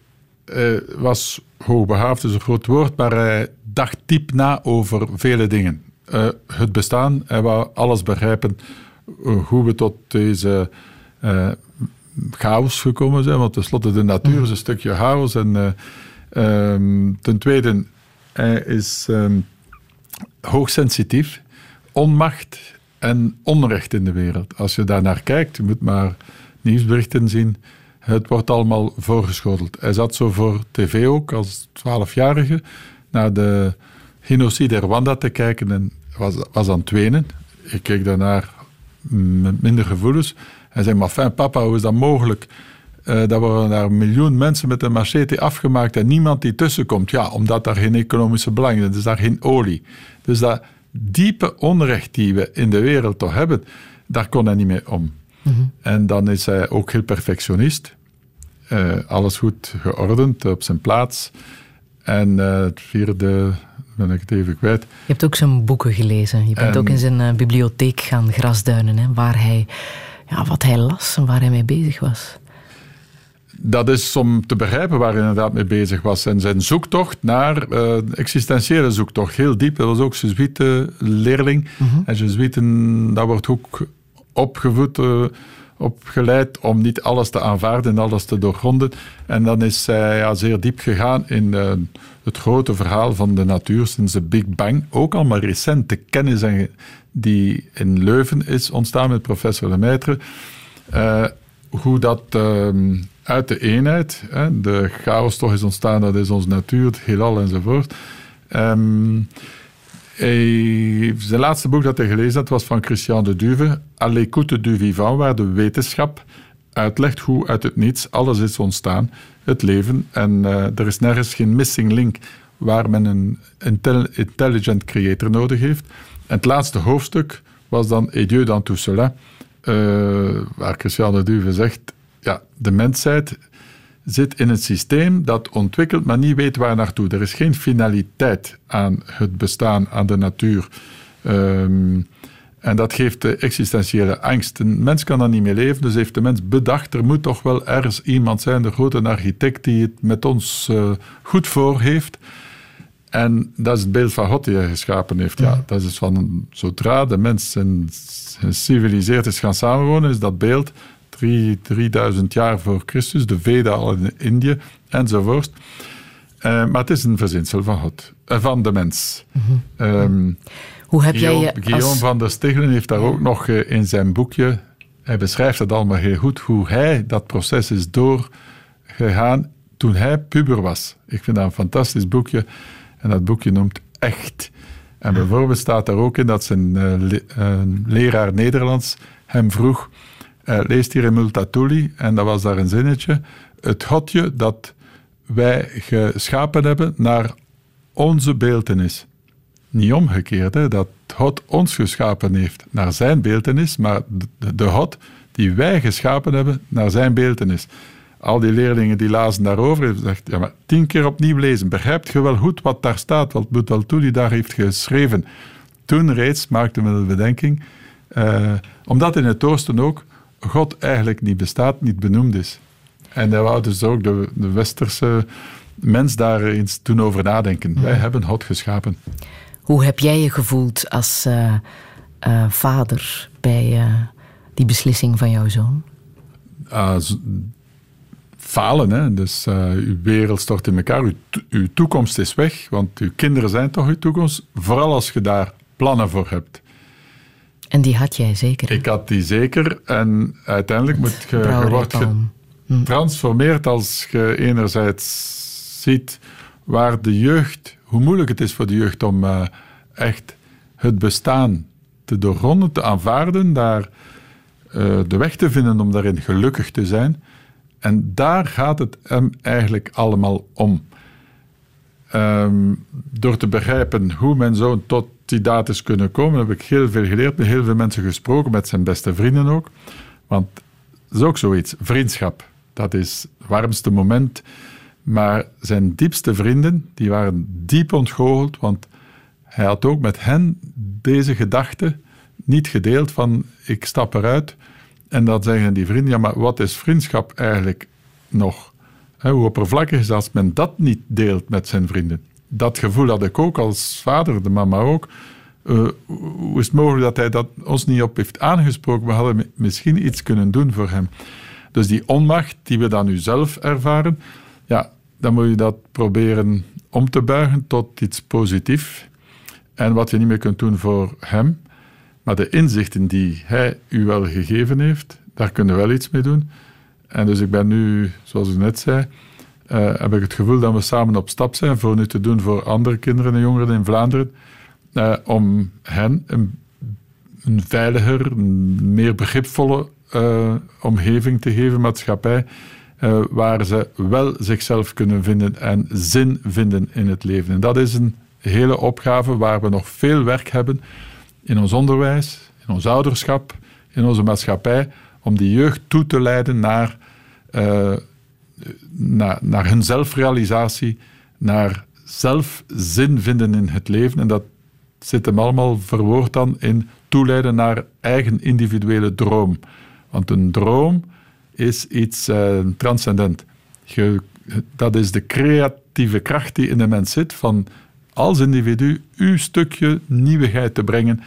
S3: uh, was hoogbegaafd, is een groot woord, maar hij dacht diep na over vele dingen. Uh, het bestaan, hij wou alles begrijpen hoe we tot deze chaos gekomen zijn, want tenslotte de natuur is een stukje chaos en Um, ten tweede, hij is um, hoogsensitief, onmacht en onrecht in de wereld. Als je daar naar kijkt, je moet maar nieuwsberichten zien, het wordt allemaal voorgeschoteld. Hij zat zo voor tv ook als twaalfjarige naar de genocide Rwanda te kijken en was, was aan het wenen. Ik keek daarnaar met minder gevoelens. Hij zei, maar fijn papa, hoe is dat mogelijk? Uh, dat worden daar een miljoen mensen met een machete afgemaakt en niemand die tussenkomt. Ja, omdat daar geen economische belang is, dus daar geen olie. Dus dat diepe onrecht die we in de wereld toch hebben, daar kon hij niet mee om. Mhm. En dan is hij ook heel perfectionist. Uh, alles goed geordend, op zijn plaats. En uh, het vierde ben ik het even kwijt.
S2: Je hebt ook zijn boeken gelezen. Je bent ook in zijn bibliotheek gaan grasduinen, hè, waar hij, ja, wat hij las en waar hij mee bezig was.
S3: Dat is om te begrijpen waar hij inderdaad mee bezig was. En zijn zoektocht naar, uh, existentiële zoektocht, heel diep. Dat was ook Jesuite leerling. Mm -hmm. En Jesuiten, dat wordt ook opgevoed... Uh, opgeleid om niet alles te aanvaarden en alles te doorgronden. En dan is zij ja, zeer diep gegaan in uh, het grote verhaal van de natuur sinds de Big Bang. Ook al maar recent de kennis die in Leuven is ontstaan met professor Lemaitre. Hoe dat uh, uit de eenheid, hè, de chaos toch is ontstaan, dat is onze natuur, het heelal enzovoort. Um, zijn laatste boek dat hij gelezen had was van Christian de Duve, À l'écoute du vivant, waar de wetenschap uitlegt hoe uit het niets alles is ontstaan, het leven. En uh, er is nergens geen missing link waar men een intelligent creator nodig heeft. En het laatste hoofdstuk was dan Et Dieu dans tout cela, uh, waar Christian de Duve zegt, ja, de mensheid zit in het systeem dat ontwikkelt, maar niet weet waar naartoe. Er is geen finaliteit aan het bestaan, aan de natuur. Um, en dat geeft de existentiële angst. Een mens kan daar niet mee leven, dus heeft de mens bedacht, er moet toch wel ergens iemand zijn, de grote architect, die het met ons uh, goed voor heeft. En dat is het beeld van God die hij geschapen heeft. Ja, dat is van zodra de mens geciviliseerd is gaan samenwonen, is dat beeld 3000 jaar voor Christus, de Veda al in Indië enzovoort. Uh, maar het is een verzinsel van God, uh, van de mens. Mm -hmm. um,
S2: Hoe heb
S3: Guillaume,
S2: jij je
S3: Guillaume van der Stegelen heeft daar ook nog uh, in zijn boekje, hij beschrijft het allemaal heel goed, hoe hij dat proces is doorgegaan toen hij puber was. Ik vind dat een fantastisch boekje. En dat boekje noemt Echt. En bijvoorbeeld staat daar ook in dat zijn le leraar Nederlands hem vroeg uh, leest hier in Multatuli, en dat was daar een zinnetje, het godje dat wij geschapen hebben naar onze beeltenis. Niet omgekeerd, hè, dat God ons geschapen heeft naar zijn beeltenis, maar de, God die wij geschapen hebben naar zijn beeltenis. Al die leerlingen die lazen daarover, hebben ja, maar tien keer opnieuw lezen. Begrijpt je wel goed wat daar staat, wat Multatuli daar heeft geschreven? Toen reeds maakten we de bedenking, uh, omdat in het oosten ook God eigenlijk niet bestaat, niet benoemd is. En daar wou dus ook de, de westerse mens daar eens toen over nadenken. Wij hebben God geschapen.
S2: Hoe heb jij je gevoeld als uh, uh, vader bij uh, die beslissing van jouw zoon?
S3: falen, hè. Dus uw wereld stort in elkaar, uw, uw toekomst is weg, want uw kinderen zijn toch uw toekomst. Vooral als je daar plannen voor hebt.
S2: En die had jij zeker?
S3: Ik had die zeker. En uiteindelijk moet je, je wordt getransformeerd als je enerzijds ziet waar de jeugd, hoe moeilijk het is voor de jeugd om uh, echt het bestaan te doorgronden, te aanvaarden, daar uh, de weg te vinden om daarin gelukkig te zijn. En daar gaat het hem eigenlijk allemaal om. Um, door te begrijpen hoe men zo tot die daad is kunnen komen, heb ik heel veel geleerd, met heel veel mensen gesproken, met zijn beste vrienden ook. Want dat is ook zoiets, vriendschap. Dat is het warmste moment. Maar zijn diepste vrienden, die waren diep ontgoocheld, want hij had ook met hen deze gedachte niet gedeeld van ik stap eruit. En dan zeggen die vrienden, ja, maar wat is vriendschap eigenlijk nog? Hoe oppervlakkig is als men dat niet deelt met zijn vrienden? Dat gevoel had ik ook als vader, de mama ook. Uh, hoe is het mogelijk dat hij dat ons niet op heeft aangesproken? We hadden misschien iets kunnen doen voor hem. Dus die onmacht die we dan nu zelf ervaren, ja, dan moet je dat proberen om te buigen tot iets positiefs. En wat je niet meer kunt doen voor hem, maar de inzichten die hij u wel gegeven heeft, daar kunnen we wel iets mee doen. En dus ik ben nu, zoals ik net zei, uh, heb ik het gevoel dat we samen op stap zijn voor nu te doen voor andere kinderen en jongeren in Vlaanderen, uh, om hen een, veiliger, meer begripvolle uh, omgeving te geven, maatschappij, waar ze wel zichzelf kunnen vinden en zin vinden in het leven. En dat is een hele opgave waar we nog veel werk hebben in ons onderwijs, in ons ouderschap, in onze maatschappij, om die jeugd toe te leiden naar, uh, naar, naar hun zelfrealisatie, naar zelf zin vinden in het leven. En dat zit hem allemaal verwoord dan in toeleiden naar eigen individuele droom. Want een droom is iets uh, transcendent. Dat is de creatieve kracht die in de mens zit van als individu uw stukje nieuwigheid te brengen,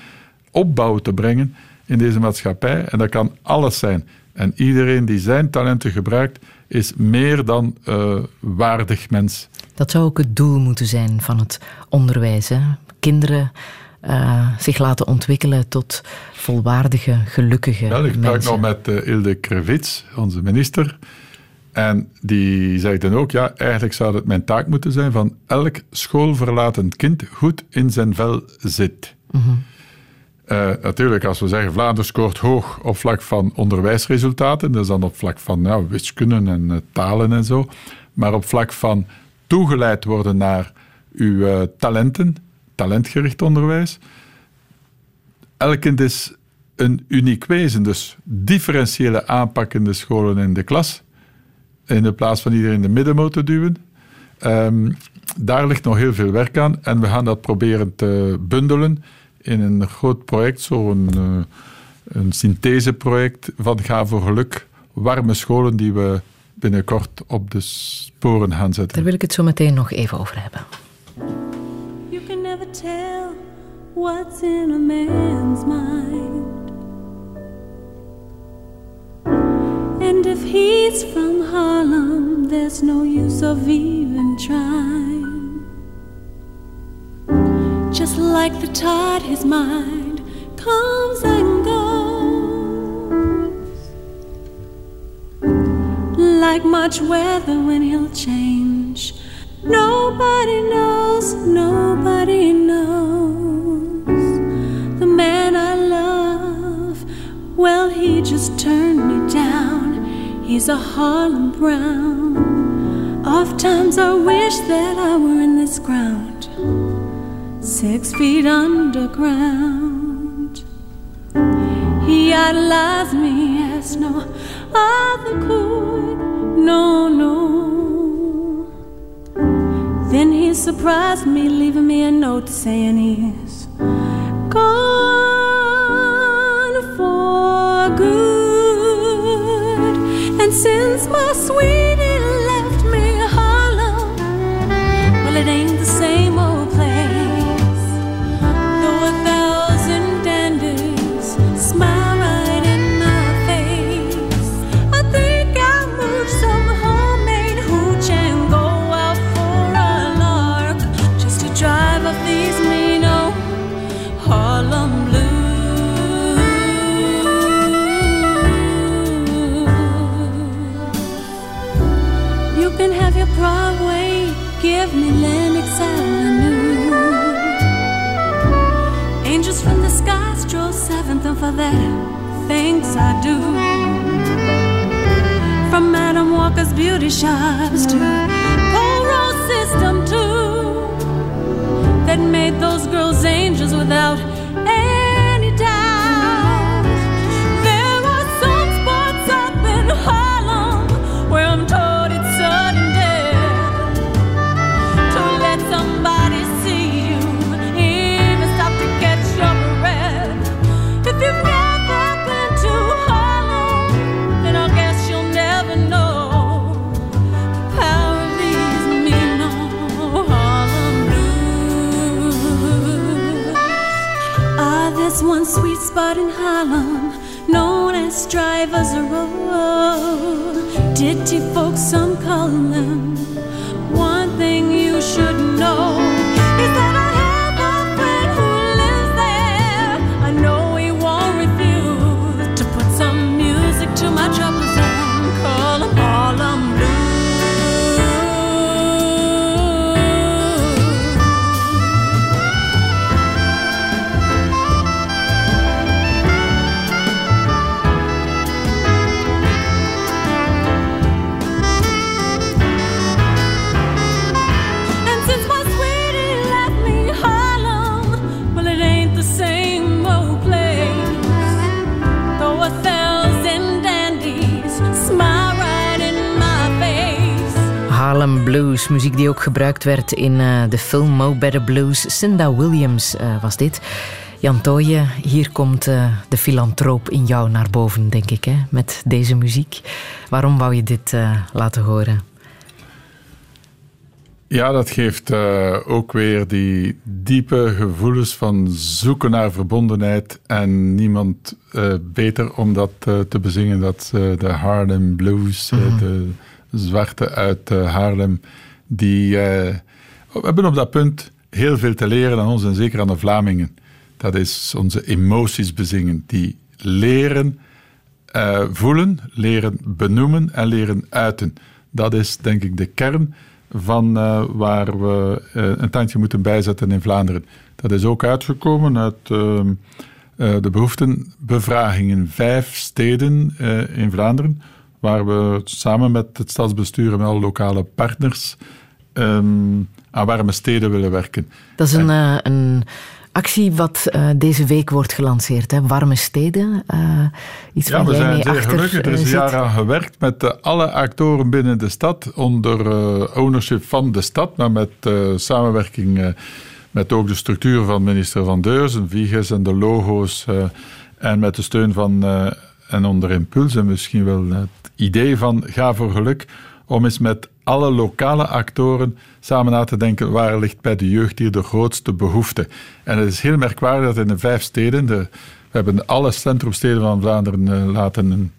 S3: opbouw te brengen in deze maatschappij. En dat kan alles zijn. En iedereen die zijn talenten gebruikt, is meer dan uh, waardig mens.
S2: Dat zou ook het doel moeten zijn van het onderwijs. Hè? Kinderen uh, zich laten ontwikkelen tot volwaardige, gelukkige
S3: Wel, ik
S2: sprak
S3: mensen. nog met uh, Ilde Krevits, onze minister. En die zei dan ook, ja, eigenlijk zou het mijn taak moeten zijn van elk schoolverlatend kind goed in zijn vel zit. Mm -hmm. Uh, natuurlijk, als we zeggen Vlaanderen scoort hoog op vlak van onderwijsresultaten, is dan op vlak van nou, wiskunde en uh, talen en zo, maar op vlak van toegeleid worden naar uw uh, talenten, talentgericht onderwijs. Elk kind is een uniek wezen, dus differentiële aanpak in de scholen en de klas, in de plaats van iedereen in de middenmoot te duwen. Um, daar ligt nog heel veel werk aan en we gaan dat proberen te bundelen in een groot project, zo'n uh, een syntheseproject van Ga voor Geluk, warme scholen die we binnenkort op de sporen gaan zetten.
S2: Daar wil ik het zo meteen nog even over hebben.
S12: You can never tell what's in a man's mind. And if he's from Harlem, there's no use of even trying. Just like the tide, his mind comes and goes. Like much weather when he'll change. Nobody knows, nobody knows. The man I love, well, he just turned me down. He's a Harlem Brown. Oft times I wish that I were in this ground, six feet underground. He idolized me as no other could, no, no. Then he surprised me, leaving me a note saying he's gone for good. And since my sweetie that, thanks I do. From Madam Walker's beauty shops to Paul Rose System too, that made those girls angels without Ditty folks, some call them. Harlem
S2: Blues. Muziek die ook gebruikt werd in eh, de film Mo Better Blues. Cinda Williams uh, was dit. Jan Tooije, hier komt uh, de filantroop in jou naar boven, denk ik, hè, met deze muziek. Waarom wou je dit laten horen?
S3: Ja, dat geeft ook weer die diepe gevoelens van zoeken naar verbondenheid en niemand beter om dat te bezingen. Dat de Harlem Blues, mm -hmm. de zwarte uit Haarlem, die we hebben op dat punt heel veel te leren aan ons en zeker aan de Vlamingen. Dat is onze emoties bezingen, die leren voelen, leren benoemen en leren uiten. Dat is denk ik de kern van waar we een tandje moeten bijzetten in Vlaanderen. Dat is ook uitgekomen uit uh, de behoeftenbevraging vijf steden in Vlaanderen, waar we samen met het stadsbestuur en alle lokale partners um, aan warme steden willen werken.
S2: Dat is een, en, een actie wat uh, deze week wordt gelanceerd. Hè? Warme steden. Uh, iets
S3: ja, we
S2: jij
S3: zijn zeer gelukkig. Er is een jaar aan gewerkt met uh, alle actoren binnen de stad. Onder ownership van de stad. Maar met samenwerking met ook de structuur van minister Van Deurzen. Viges en de logo's. en met de steun van en onder impuls. En misschien wel idee van Ga voor Geluk. Om eens met alle lokale actoren samen na te denken waar ligt bij de jeugd hier de grootste behoefte. En het is heel merkwaardig dat in de vijf steden, de, we hebben alle centrumsteden van Vlaanderen uh, laten een,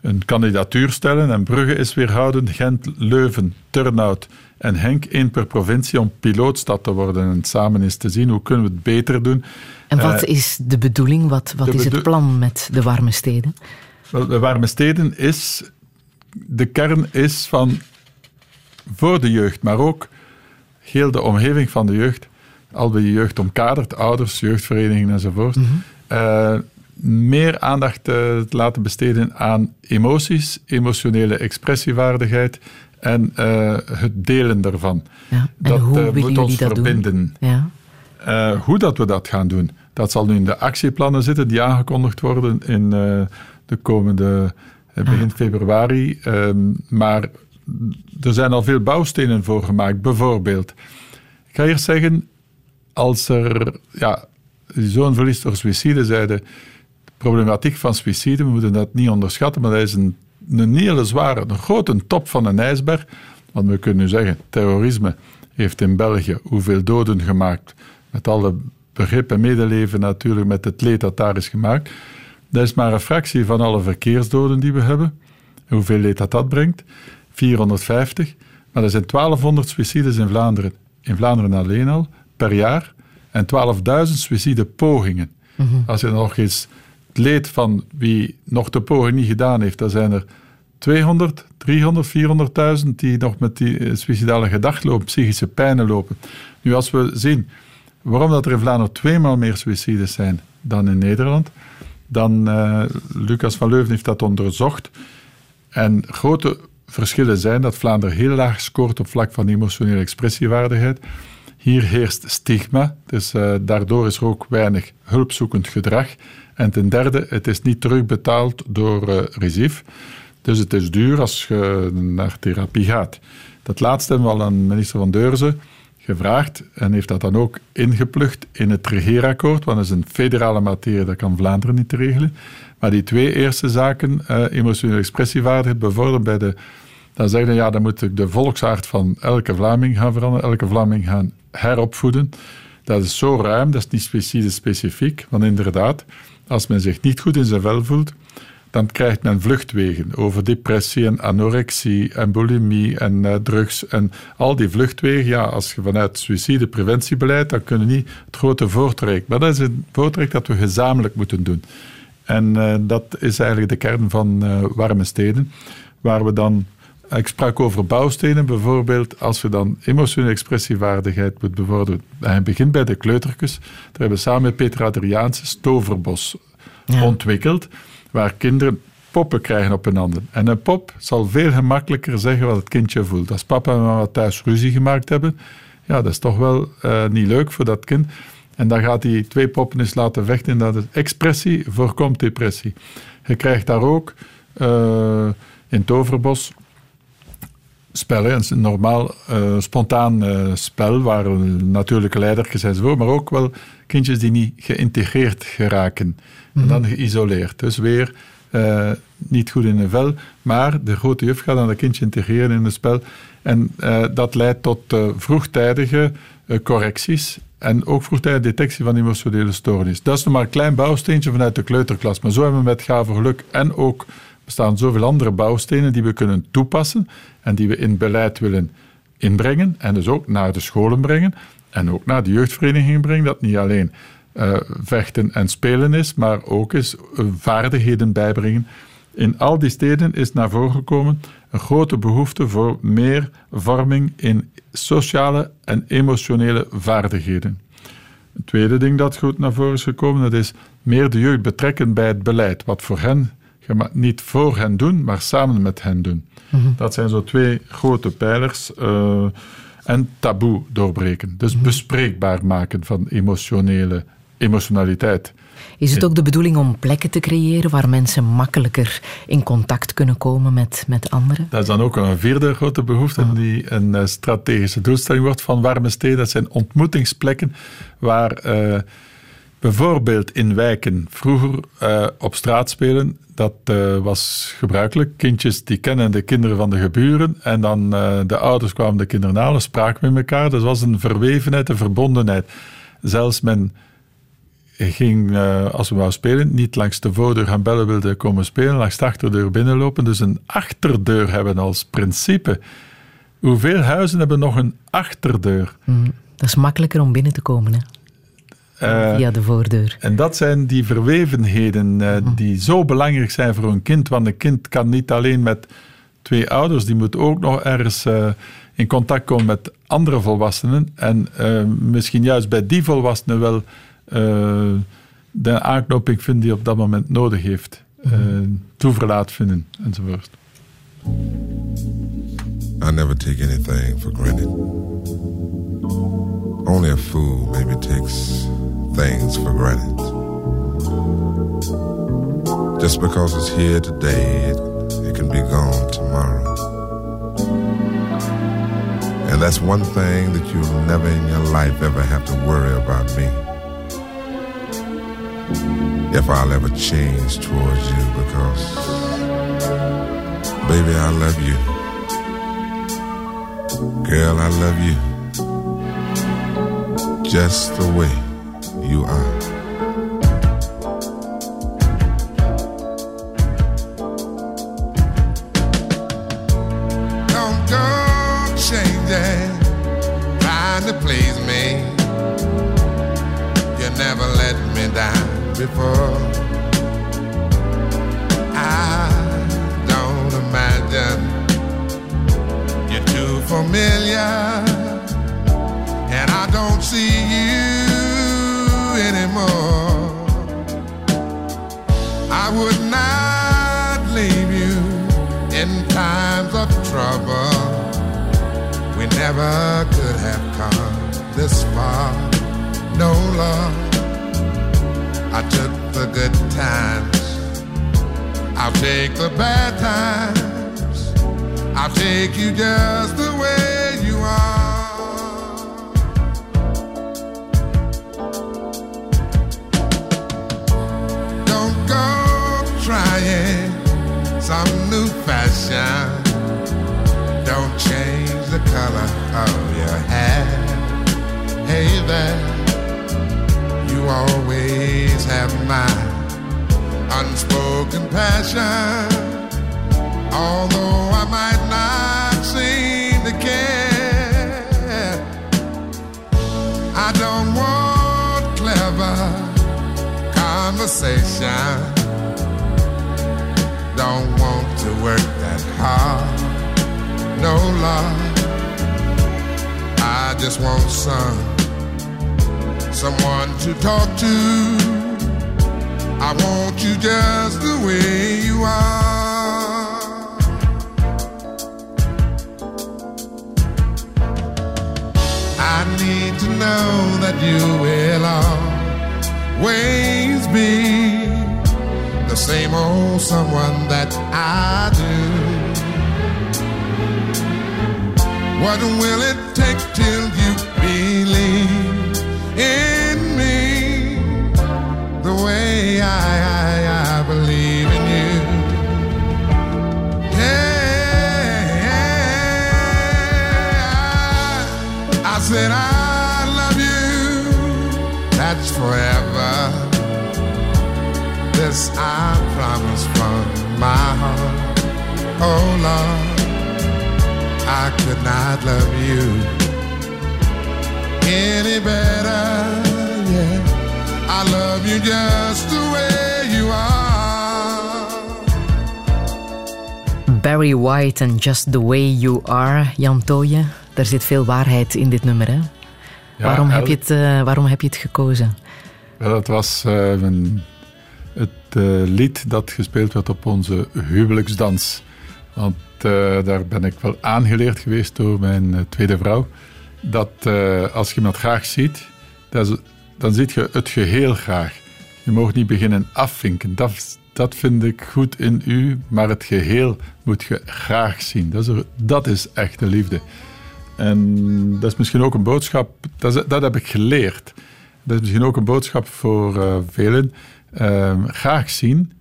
S3: een kandidatuur stellen en Brugge is weerhouden, Gent, Leuven, Turnhout en Henk, één per provincie om pilootstad te worden en samen eens te zien hoe kunnen we het beter doen.
S2: En wat uh, is de bedoeling, wat, wat is het plan met de warme steden?
S3: Wel, de warme steden is, de kern is van voor de jeugd, maar ook heel de omgeving van de jeugd, al de jeugd omkadert, ouders, jeugdverenigingen enzovoort, mm -hmm. uh, meer aandacht uh, laten besteden aan emoties, emotionele expressievaardigheid en uh, het delen daarvan.
S2: Ja.
S3: dat
S2: moet
S3: ons
S2: dat
S3: verbinden.
S2: Ja.
S3: hoe dat we dat gaan doen, dat zal nu in de actieplannen zitten die aangekondigd worden in de komende begin ah. februari. maar er zijn al veel bouwstenen voor gemaakt. Bijvoorbeeld, ik ga eerst zeggen, als er ja, zo'n verlies door suïcide zeiden, de problematiek van suïcide, we moeten dat niet onderschatten, maar dat is een, een hele zware, een grote top van een ijsberg. Want we kunnen nu zeggen, terrorisme heeft in België hoeveel doden gemaakt, met alle begrip en medeleven natuurlijk met het leed dat daar is gemaakt. Dat is maar een fractie van alle verkeersdoden die we hebben. Hoeveel leed dat dat brengt. 450. Maar er zijn 1200 suicides in Vlaanderen. In Vlaanderen alleen al, per jaar. En 12.000 suicidepogingen. Mm -hmm. Als je nog eens het leed van wie nog de poging niet gedaan heeft, dan zijn er 200, 300, 400.000 die nog met die suicidale gedachten lopen, psychische pijnen lopen. Nu, als we zien waarom dat er in Vlaanderen tweemaal meer suicides zijn dan in Nederland, dan, uh, Lucas van Leuven heeft dat onderzocht. En grote verschillen zijn dat Vlaanderen heel laag scoort op vlak van emotionele expressiewaardigheid. Hier heerst stigma, dus uh, daardoor is er ook weinig hulpzoekend gedrag. En ten derde, het is niet terugbetaald door uh, RISIF. Dus het is duur als je naar therapie gaat. Dat laatste hebben we al aan minister Van Deurzen gevraagd en heeft dat dan ook ingeplucht in het regeerakkoord, want dat is een federale materie, dat kan Vlaanderen niet regelen. Maar die twee eerste zaken, uh, emotionele expressiewaardigheid, bevorderen bij de dan zeg je, ja, dan moet ik de volksaard van elke Vlaming gaan veranderen, elke Vlaming gaan heropvoeden. Dat is zo ruim, dat is niet specifiek, want inderdaad, als men zich niet goed in zijn vel voelt, dan krijgt men vluchtwegen over depressie en anorexie en bulimie en uh, drugs en al die vluchtwegen. Ja, als je vanuit suïcidepreventiebeleid, dan kunnen niet het grote voortrek. Maar dat is een voortrek dat we gezamenlijk moeten doen. En uh, dat is eigenlijk de kern van uh, warme steden, waar we dan ik sprak over bouwstenen bijvoorbeeld. Als je dan emotionele expressievaardigheid moet bevorderen. Hij begint bij de kleutertjes. Daar hebben we samen met Peter Adriaanse Stoverbos ja. ontwikkeld. Waar kinderen poppen krijgen op hun handen. En een pop zal veel gemakkelijker zeggen wat het kindje voelt. Als papa en mama thuis ruzie gemaakt hebben, ja, dat is toch wel uh, niet leuk voor dat kind. En dan gaat hij twee poppen eens laten vechten. En dat is expressie voorkomt depressie. Je krijgt daar ook uh, in Toverbos spel. hè. een normaal, eh, spontaan eh, spel waar natuurlijke leidertjes enzovoort, maar ook wel kindjes die niet geïntegreerd geraken en dan geïsoleerd. Dus weer eh, niet goed in een vel, maar de grote juf gaat dan dat kindje integreren in het spel en eh, dat leidt tot eh, vroegtijdige correcties en ook vroegtijdige detectie van emotionele stoornis. Dat is nog maar een klein bouwsteentje vanuit de kleuterklas, maar zo hebben we met Gave Geluk en ook bestaan zoveel andere bouwstenen die we kunnen toepassen en die we in beleid willen inbrengen en dus ook naar de scholen brengen en ook naar de jeugdverenigingen brengen. Dat niet alleen eh, vechten en spelen is, maar ook eens eh, vaardigheden bijbrengen. In al die steden is naar voren gekomen een grote behoefte voor meer vorming in sociale en emotionele vaardigheden. Het tweede ding dat goed naar voren is gekomen, dat is meer de jeugd betrekken bij het beleid. Wat voor hen, niet voor hen doen, maar samen met hen doen. Dat zijn zo twee grote pijlers. eh, en taboe doorbreken. Dus bespreekbaar maken van emotionele emotionaliteit.
S2: Is het ook de bedoeling om plekken te creëren waar mensen makkelijker in contact kunnen komen met, met anderen?
S3: Dat is dan ook een vierde grote behoefte die een eh, strategische doelstelling wordt van warme steden. Dat zijn ontmoetingsplekken waar eh, bijvoorbeeld in wijken vroeger eh, op straat spelen. Dat was gebruikelijk. Kindjes die kennen de kinderen van de geburen en dan de ouders kwamen de kinderen halen, spraken met elkaar. Dat was een verwevenheid, een verbondenheid. Zelfs men ging, eh, als we wou spelen, niet langs de voordeur gaan bellen, wilde komen spelen, langs de achterdeur binnenlopen. Dus een achterdeur hebben als principe. Hoeveel huizen hebben nog een achterdeur?
S2: Mm, Dat is makkelijker om binnen te komen, hè?
S3: Eh,
S2: via de voordeur.
S3: En dat zijn die verwevenheden eh, die zo belangrijk zijn voor een kind. Want een kind kan niet alleen met twee ouders, die moet ook nog ergens in contact komen met andere volwassenen. En misschien juist bij die volwassenen wel eh, de aanknoping vinden die op dat moment nodig heeft. Eh, toeverlaat vinden enzovoort.
S13: I never take anything for granted. Only a fool maybe takes things for granted. Just because it's here today, it, it can be gone tomorrow. And that's one thing that you'll never in your life ever have to worry about me. If I'll ever change towards you, because, baby, I love you. Girl, I love you just the way you are.
S14: Before. I don't imagine you're too familiar, and I don't see you anymore. I would not leave you in times of trouble. We never could have come this far. No love. Took the good times. I'll take the bad times. I'll take you just the way you are. Don't go trying some new fashion. Don't change the color of your hair. Hey there, always have my unspoken passion. Although I might not seem to care, I don't want clever conversation. Don't want to work that hard. No love. I just want some someone to talk to. I want you just the way you are. I need to know that you will always be the same old someone that I do. What will it take till you believe I, I, I believe in you? Yeah, I said I love you. That's forever. This I promise from my heart. Oh Lord. I could not love you any better. I love you just the way you are.
S2: Barry White en Just the Way You Are, Jan Tooije. Daar zit veel waarheid in dit nummer. Hè? waarom, heb je het, uh, waarom heb je het gekozen?
S3: Wel, het was uh, een, het uh, lied dat gespeeld werd op onze huwelijksdans. Want uh, daar ben ik wel aangeleerd geweest door mijn uh, tweede vrouw. Dat uh, als je iemand graag ziet, is, dan zie je het geheel graag. Je mag niet beginnen afvinken. Dat, dat vind ik goed in u, maar het geheel moet je graag zien. Dat is, dat is echte liefde. En dat is misschien ook een boodschap, dat, is, dat heb ik geleerd. Dat is misschien ook een boodschap voor velen. Ehm, graag zien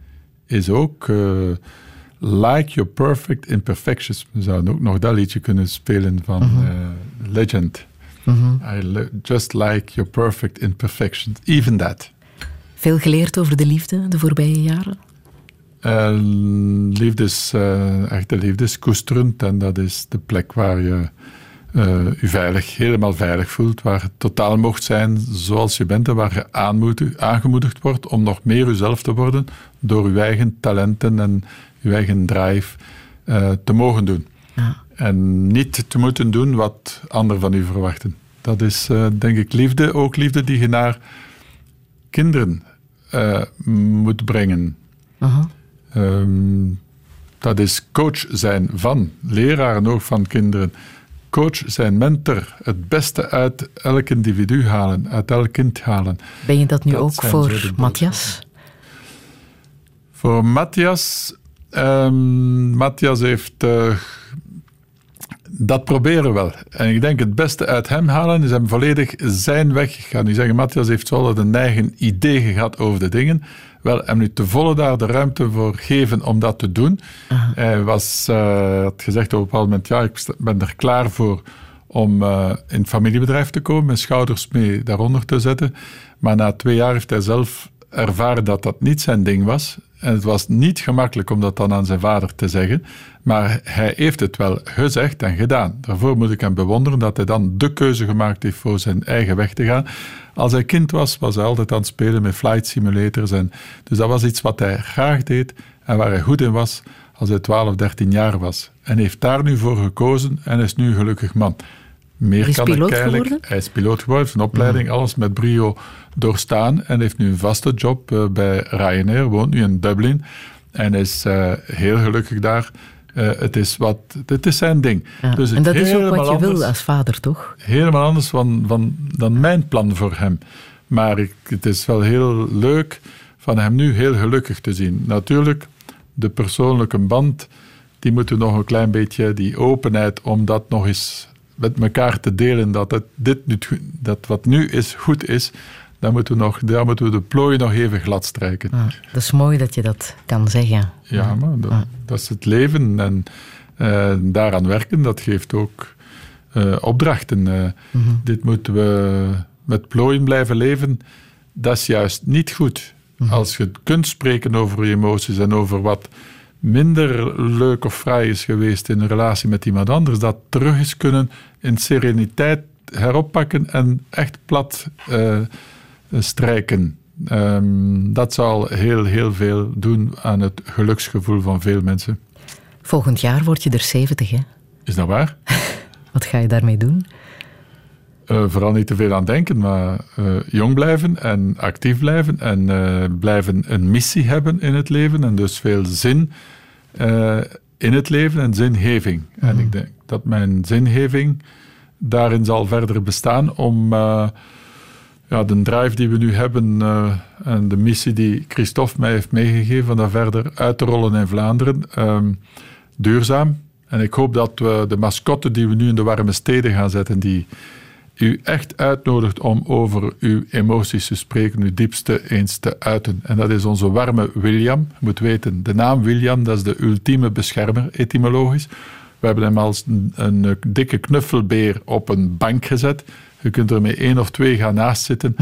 S3: is ook Like Your Perfect Imperfections. We zouden ook nog dat liedje kunnen spelen van -hmm. uh, Legend. Mm -hmm. I just like your perfect imperfections. Even that.
S2: Veel geleerd over de liefde de voorbije jaren?
S3: Uh, liefde is uh, echte liefde is koesterend en dat is de plek waar je uh, je veilig, helemaal veilig voelt, waar je totaal mocht zijn zoals je bent en waar je aangemoedigd wordt om nog meer jezelf te worden door je eigen talenten en je eigen drive te mogen doen. Ja. En niet te moeten doen wat anderen van u verwachten. Dat is uh, denk ik liefde, ook liefde die je naar kinderen uh, moet brengen. Um, dat is coach zijn van, leraar en ook van kinderen. Coach zijn mentor, het beste uit elk individu halen, uit elk kind halen.
S2: Ben je dat nu dat ook voor Matthias?
S3: Voor Matthias Um, Matthias heeft. Uh, dat proberen we wel. En ik denk het beste uit hem halen is hem volledig zijn weg. Ik ga nu zeggen, Matthias heeft wel een eigen idee gehad over de dingen. Wel, hem nu te volle daar de ruimte voor geven om dat te doen. Aha. Hij was, uh, had gezegd op een bepaald moment, ja, ik ben er klaar voor om uh, in het familiebedrijf te komen, mijn schouders mee daaronder te zetten. Maar na twee jaar heeft hij zelf ervaren dat dat niet zijn ding was. En het was niet gemakkelijk om dat dan aan zijn vader te zeggen, maar hij heeft het wel gezegd en gedaan. Daarvoor moet ik hem bewonderen dat hij dan de keuze gemaakt heeft voor zijn eigen weg te gaan. Als hij kind was, was hij altijd aan het spelen met flight simulators. En, dus dat was iets wat hij graag deed en waar hij goed in was als hij 12, 13 jaar was. En heeft daar nu voor gekozen en is nu een gelukkig man.
S2: Meer hij kan ik eigenlijk. Geworden?
S3: Hij is piloot geworden, zijn opleiding, mm. alles met brio doorstaan. En heeft nu een vaste job uh, bij Ryanair, woont nu in Dublin. En is uh, heel gelukkig daar. Uh, het, is wat, het is zijn ding.
S2: Ja. Dus en dat is ook wat je anders, wil als vader, toch?
S3: Helemaal anders van, van, dan mijn plan voor hem. Maar ik, het is wel heel leuk van hem nu heel gelukkig te zien. Natuurlijk, de persoonlijke band, die moeten nog een klein beetje, die openheid om dat nog eens met elkaar te delen dat, het, dit nu, dat wat nu is goed is, dan moeten we, nog, dan moeten we de plooien nog even glad strijken. Ah,
S2: dat is mooi dat je dat kan zeggen.
S3: Ja, maar dat, ah. dat is het leven. En uh, daaraan werken, dat geeft ook uh, opdrachten. Uh, mm -hmm. Dit moeten we met plooien blijven leven. Dat is juist niet goed. Mm -hmm. Als je kunt spreken over je emoties en over wat minder leuk of fraai is geweest in een relatie met iemand anders, dat terug is kunnen in sereniteit heroppakken en echt plat uh, strijken. Um, dat zal heel, heel veel doen aan het geluksgevoel van veel mensen.
S2: Volgend jaar word je er 70, hè?
S3: Is dat waar?
S2: Wat ga je daarmee doen?
S3: Uh, vooral niet te veel aan denken, maar uh, jong blijven en actief blijven en uh, blijven een missie hebben in het leven en dus veel zin in het leven en zingeving. Mm. En ik denk dat mijn zingeving daarin zal verder bestaan om ja, de drive die we nu hebben en de missie die Christophe mij heeft meegegeven, om dat verder uit te rollen in Vlaanderen, um, duurzaam En ik hoop dat we de mascotte die we nu in de warme steden gaan zetten, die u echt uitnodigt om over uw emoties te spreken, uw diepste eens te uiten. En dat is onze warme William. Je moet weten, de naam William, dat is de ultieme beschermer, etymologisch. We hebben hem als een, een dikke knuffelbeer op een bank gezet. Je kunt er met één of twee gaan naast zitten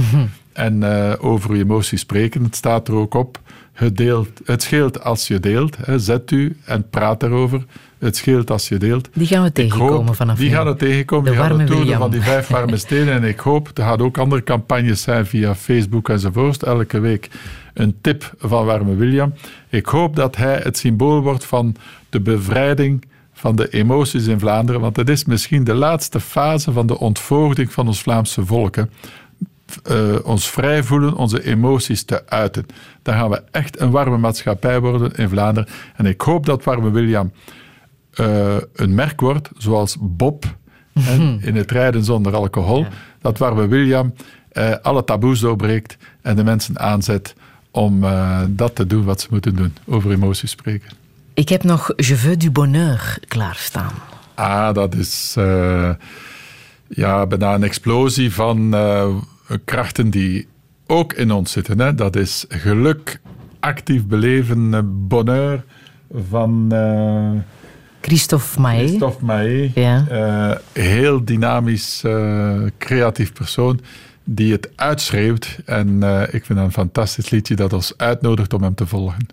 S3: en eh, over uw emoties spreken. Het staat er ook op. Het, deelt, het scheelt als je deelt. Hè. Zet u en praat erover. Het scheelt als je deelt.
S2: Die gaan we tegenkomen
S3: hoop-
S2: vanaf
S3: Die gaan we tegenkomen.
S2: De
S3: die gaan tonen
S2: William.
S3: van die vijf warme steden. En ik hoop, er gaan ook andere campagnes zijn via Facebook enzovoort. Elke week een tip van warme William. Ik hoop dat hij het symbool wordt van de bevrijding van de emoties in Vlaanderen. Want het is misschien de laatste fase van de ontvoogding van ons Vlaamse volk. hè. Eh, ons vrij voelen, onze emoties te uiten. Dan gaan we echt een warme maatschappij worden in Vlaanderen. En ik hoop dat warme William eh, een merk wordt, zoals Bob hè, in het rijden zonder alcohol. Dat warme William eh, alle taboes doorbreekt en de mensen aanzet om dat te doen wat ze moeten doen, over emoties spreken.
S2: Ik heb nog Je veux du bonheur klaarstaan.
S3: Ah, dat is ja, bijna een explosie van krachten die ook in ons zitten. Hè. Dat is geluk, actief beleven, eh, bonheur van eh,
S2: Christophe Maé.
S3: Christophe Maé.
S2: Ja.
S3: Eh, heel dynamisch, creatief persoon die het uitschreeuwt. En ik vind dat een fantastisch liedje dat ons uitnodigt om hem te volgen.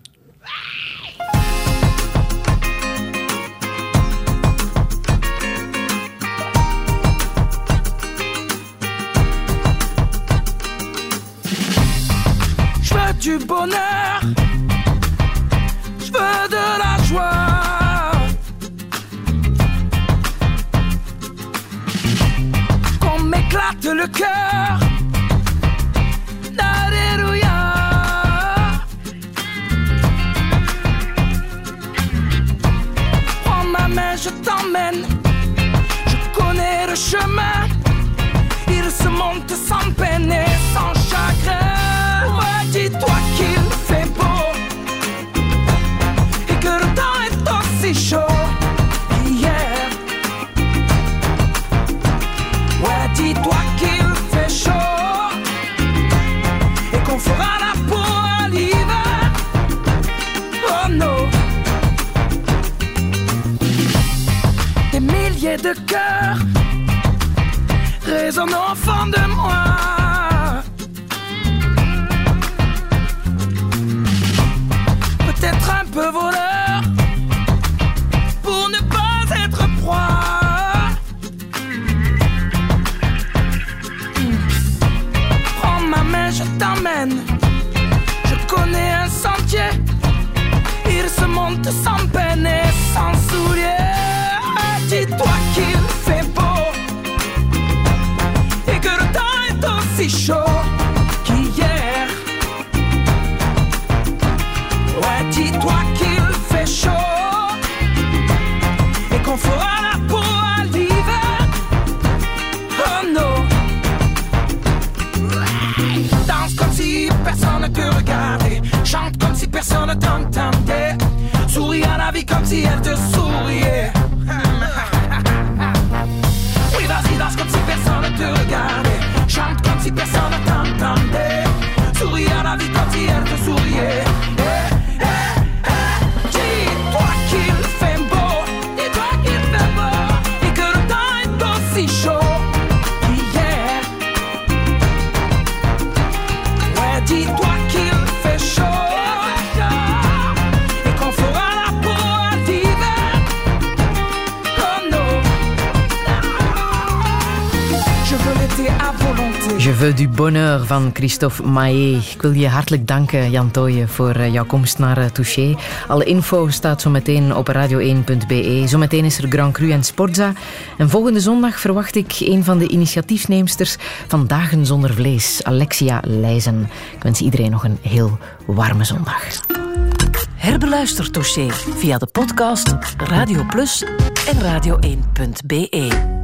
S8: Du bonheur, je veux de la joie. Qu'on m'éclate le cœur. Alléluia. Prends ma main, je t'emmène. Je connais le chemin. Il se monte sans peine et sans chagrin. Dis-toi qu'il fait beau et que le temps est aussi chaud qu'hier. Ouais, dis-toi qu'il fait chaud et qu'on fera la peau à l'hiver. Oh non. Des milliers de cœurs résonne au fond de moi. Peu voleur pour ne pas être proie. Prends ma main, je t'emmène. Je connais un sentier. Il se monte sans peine et sans souliers. Dis-toi chaud et qu'on fera la peau à l'hiver. Oh non. Danse comme si personne ne te regardait. Chante comme si personne ne t'entendait. Souris à la vie comme si elle te souriait. Oui, vas-y, danse comme si personne ne te regardait. Chante comme si personne
S2: veux du bonheur van Christophe Maé. Ik wil je hartelijk danken, Jan Tooyen, voor eh, jouw komst naar eh, Touché. Alle info staat zo meteen op radio1.be. Zometeen is er Grand Cru en Sportza. En volgende zondag verwacht ik een van de initiatiefneemsters van Dagen zonder Vlees, Alexia Leijzen. Ik wens iedereen nog een heel warme zondag.
S1: Herbeluister Touché via de podcast Radio Plus en radio1.be.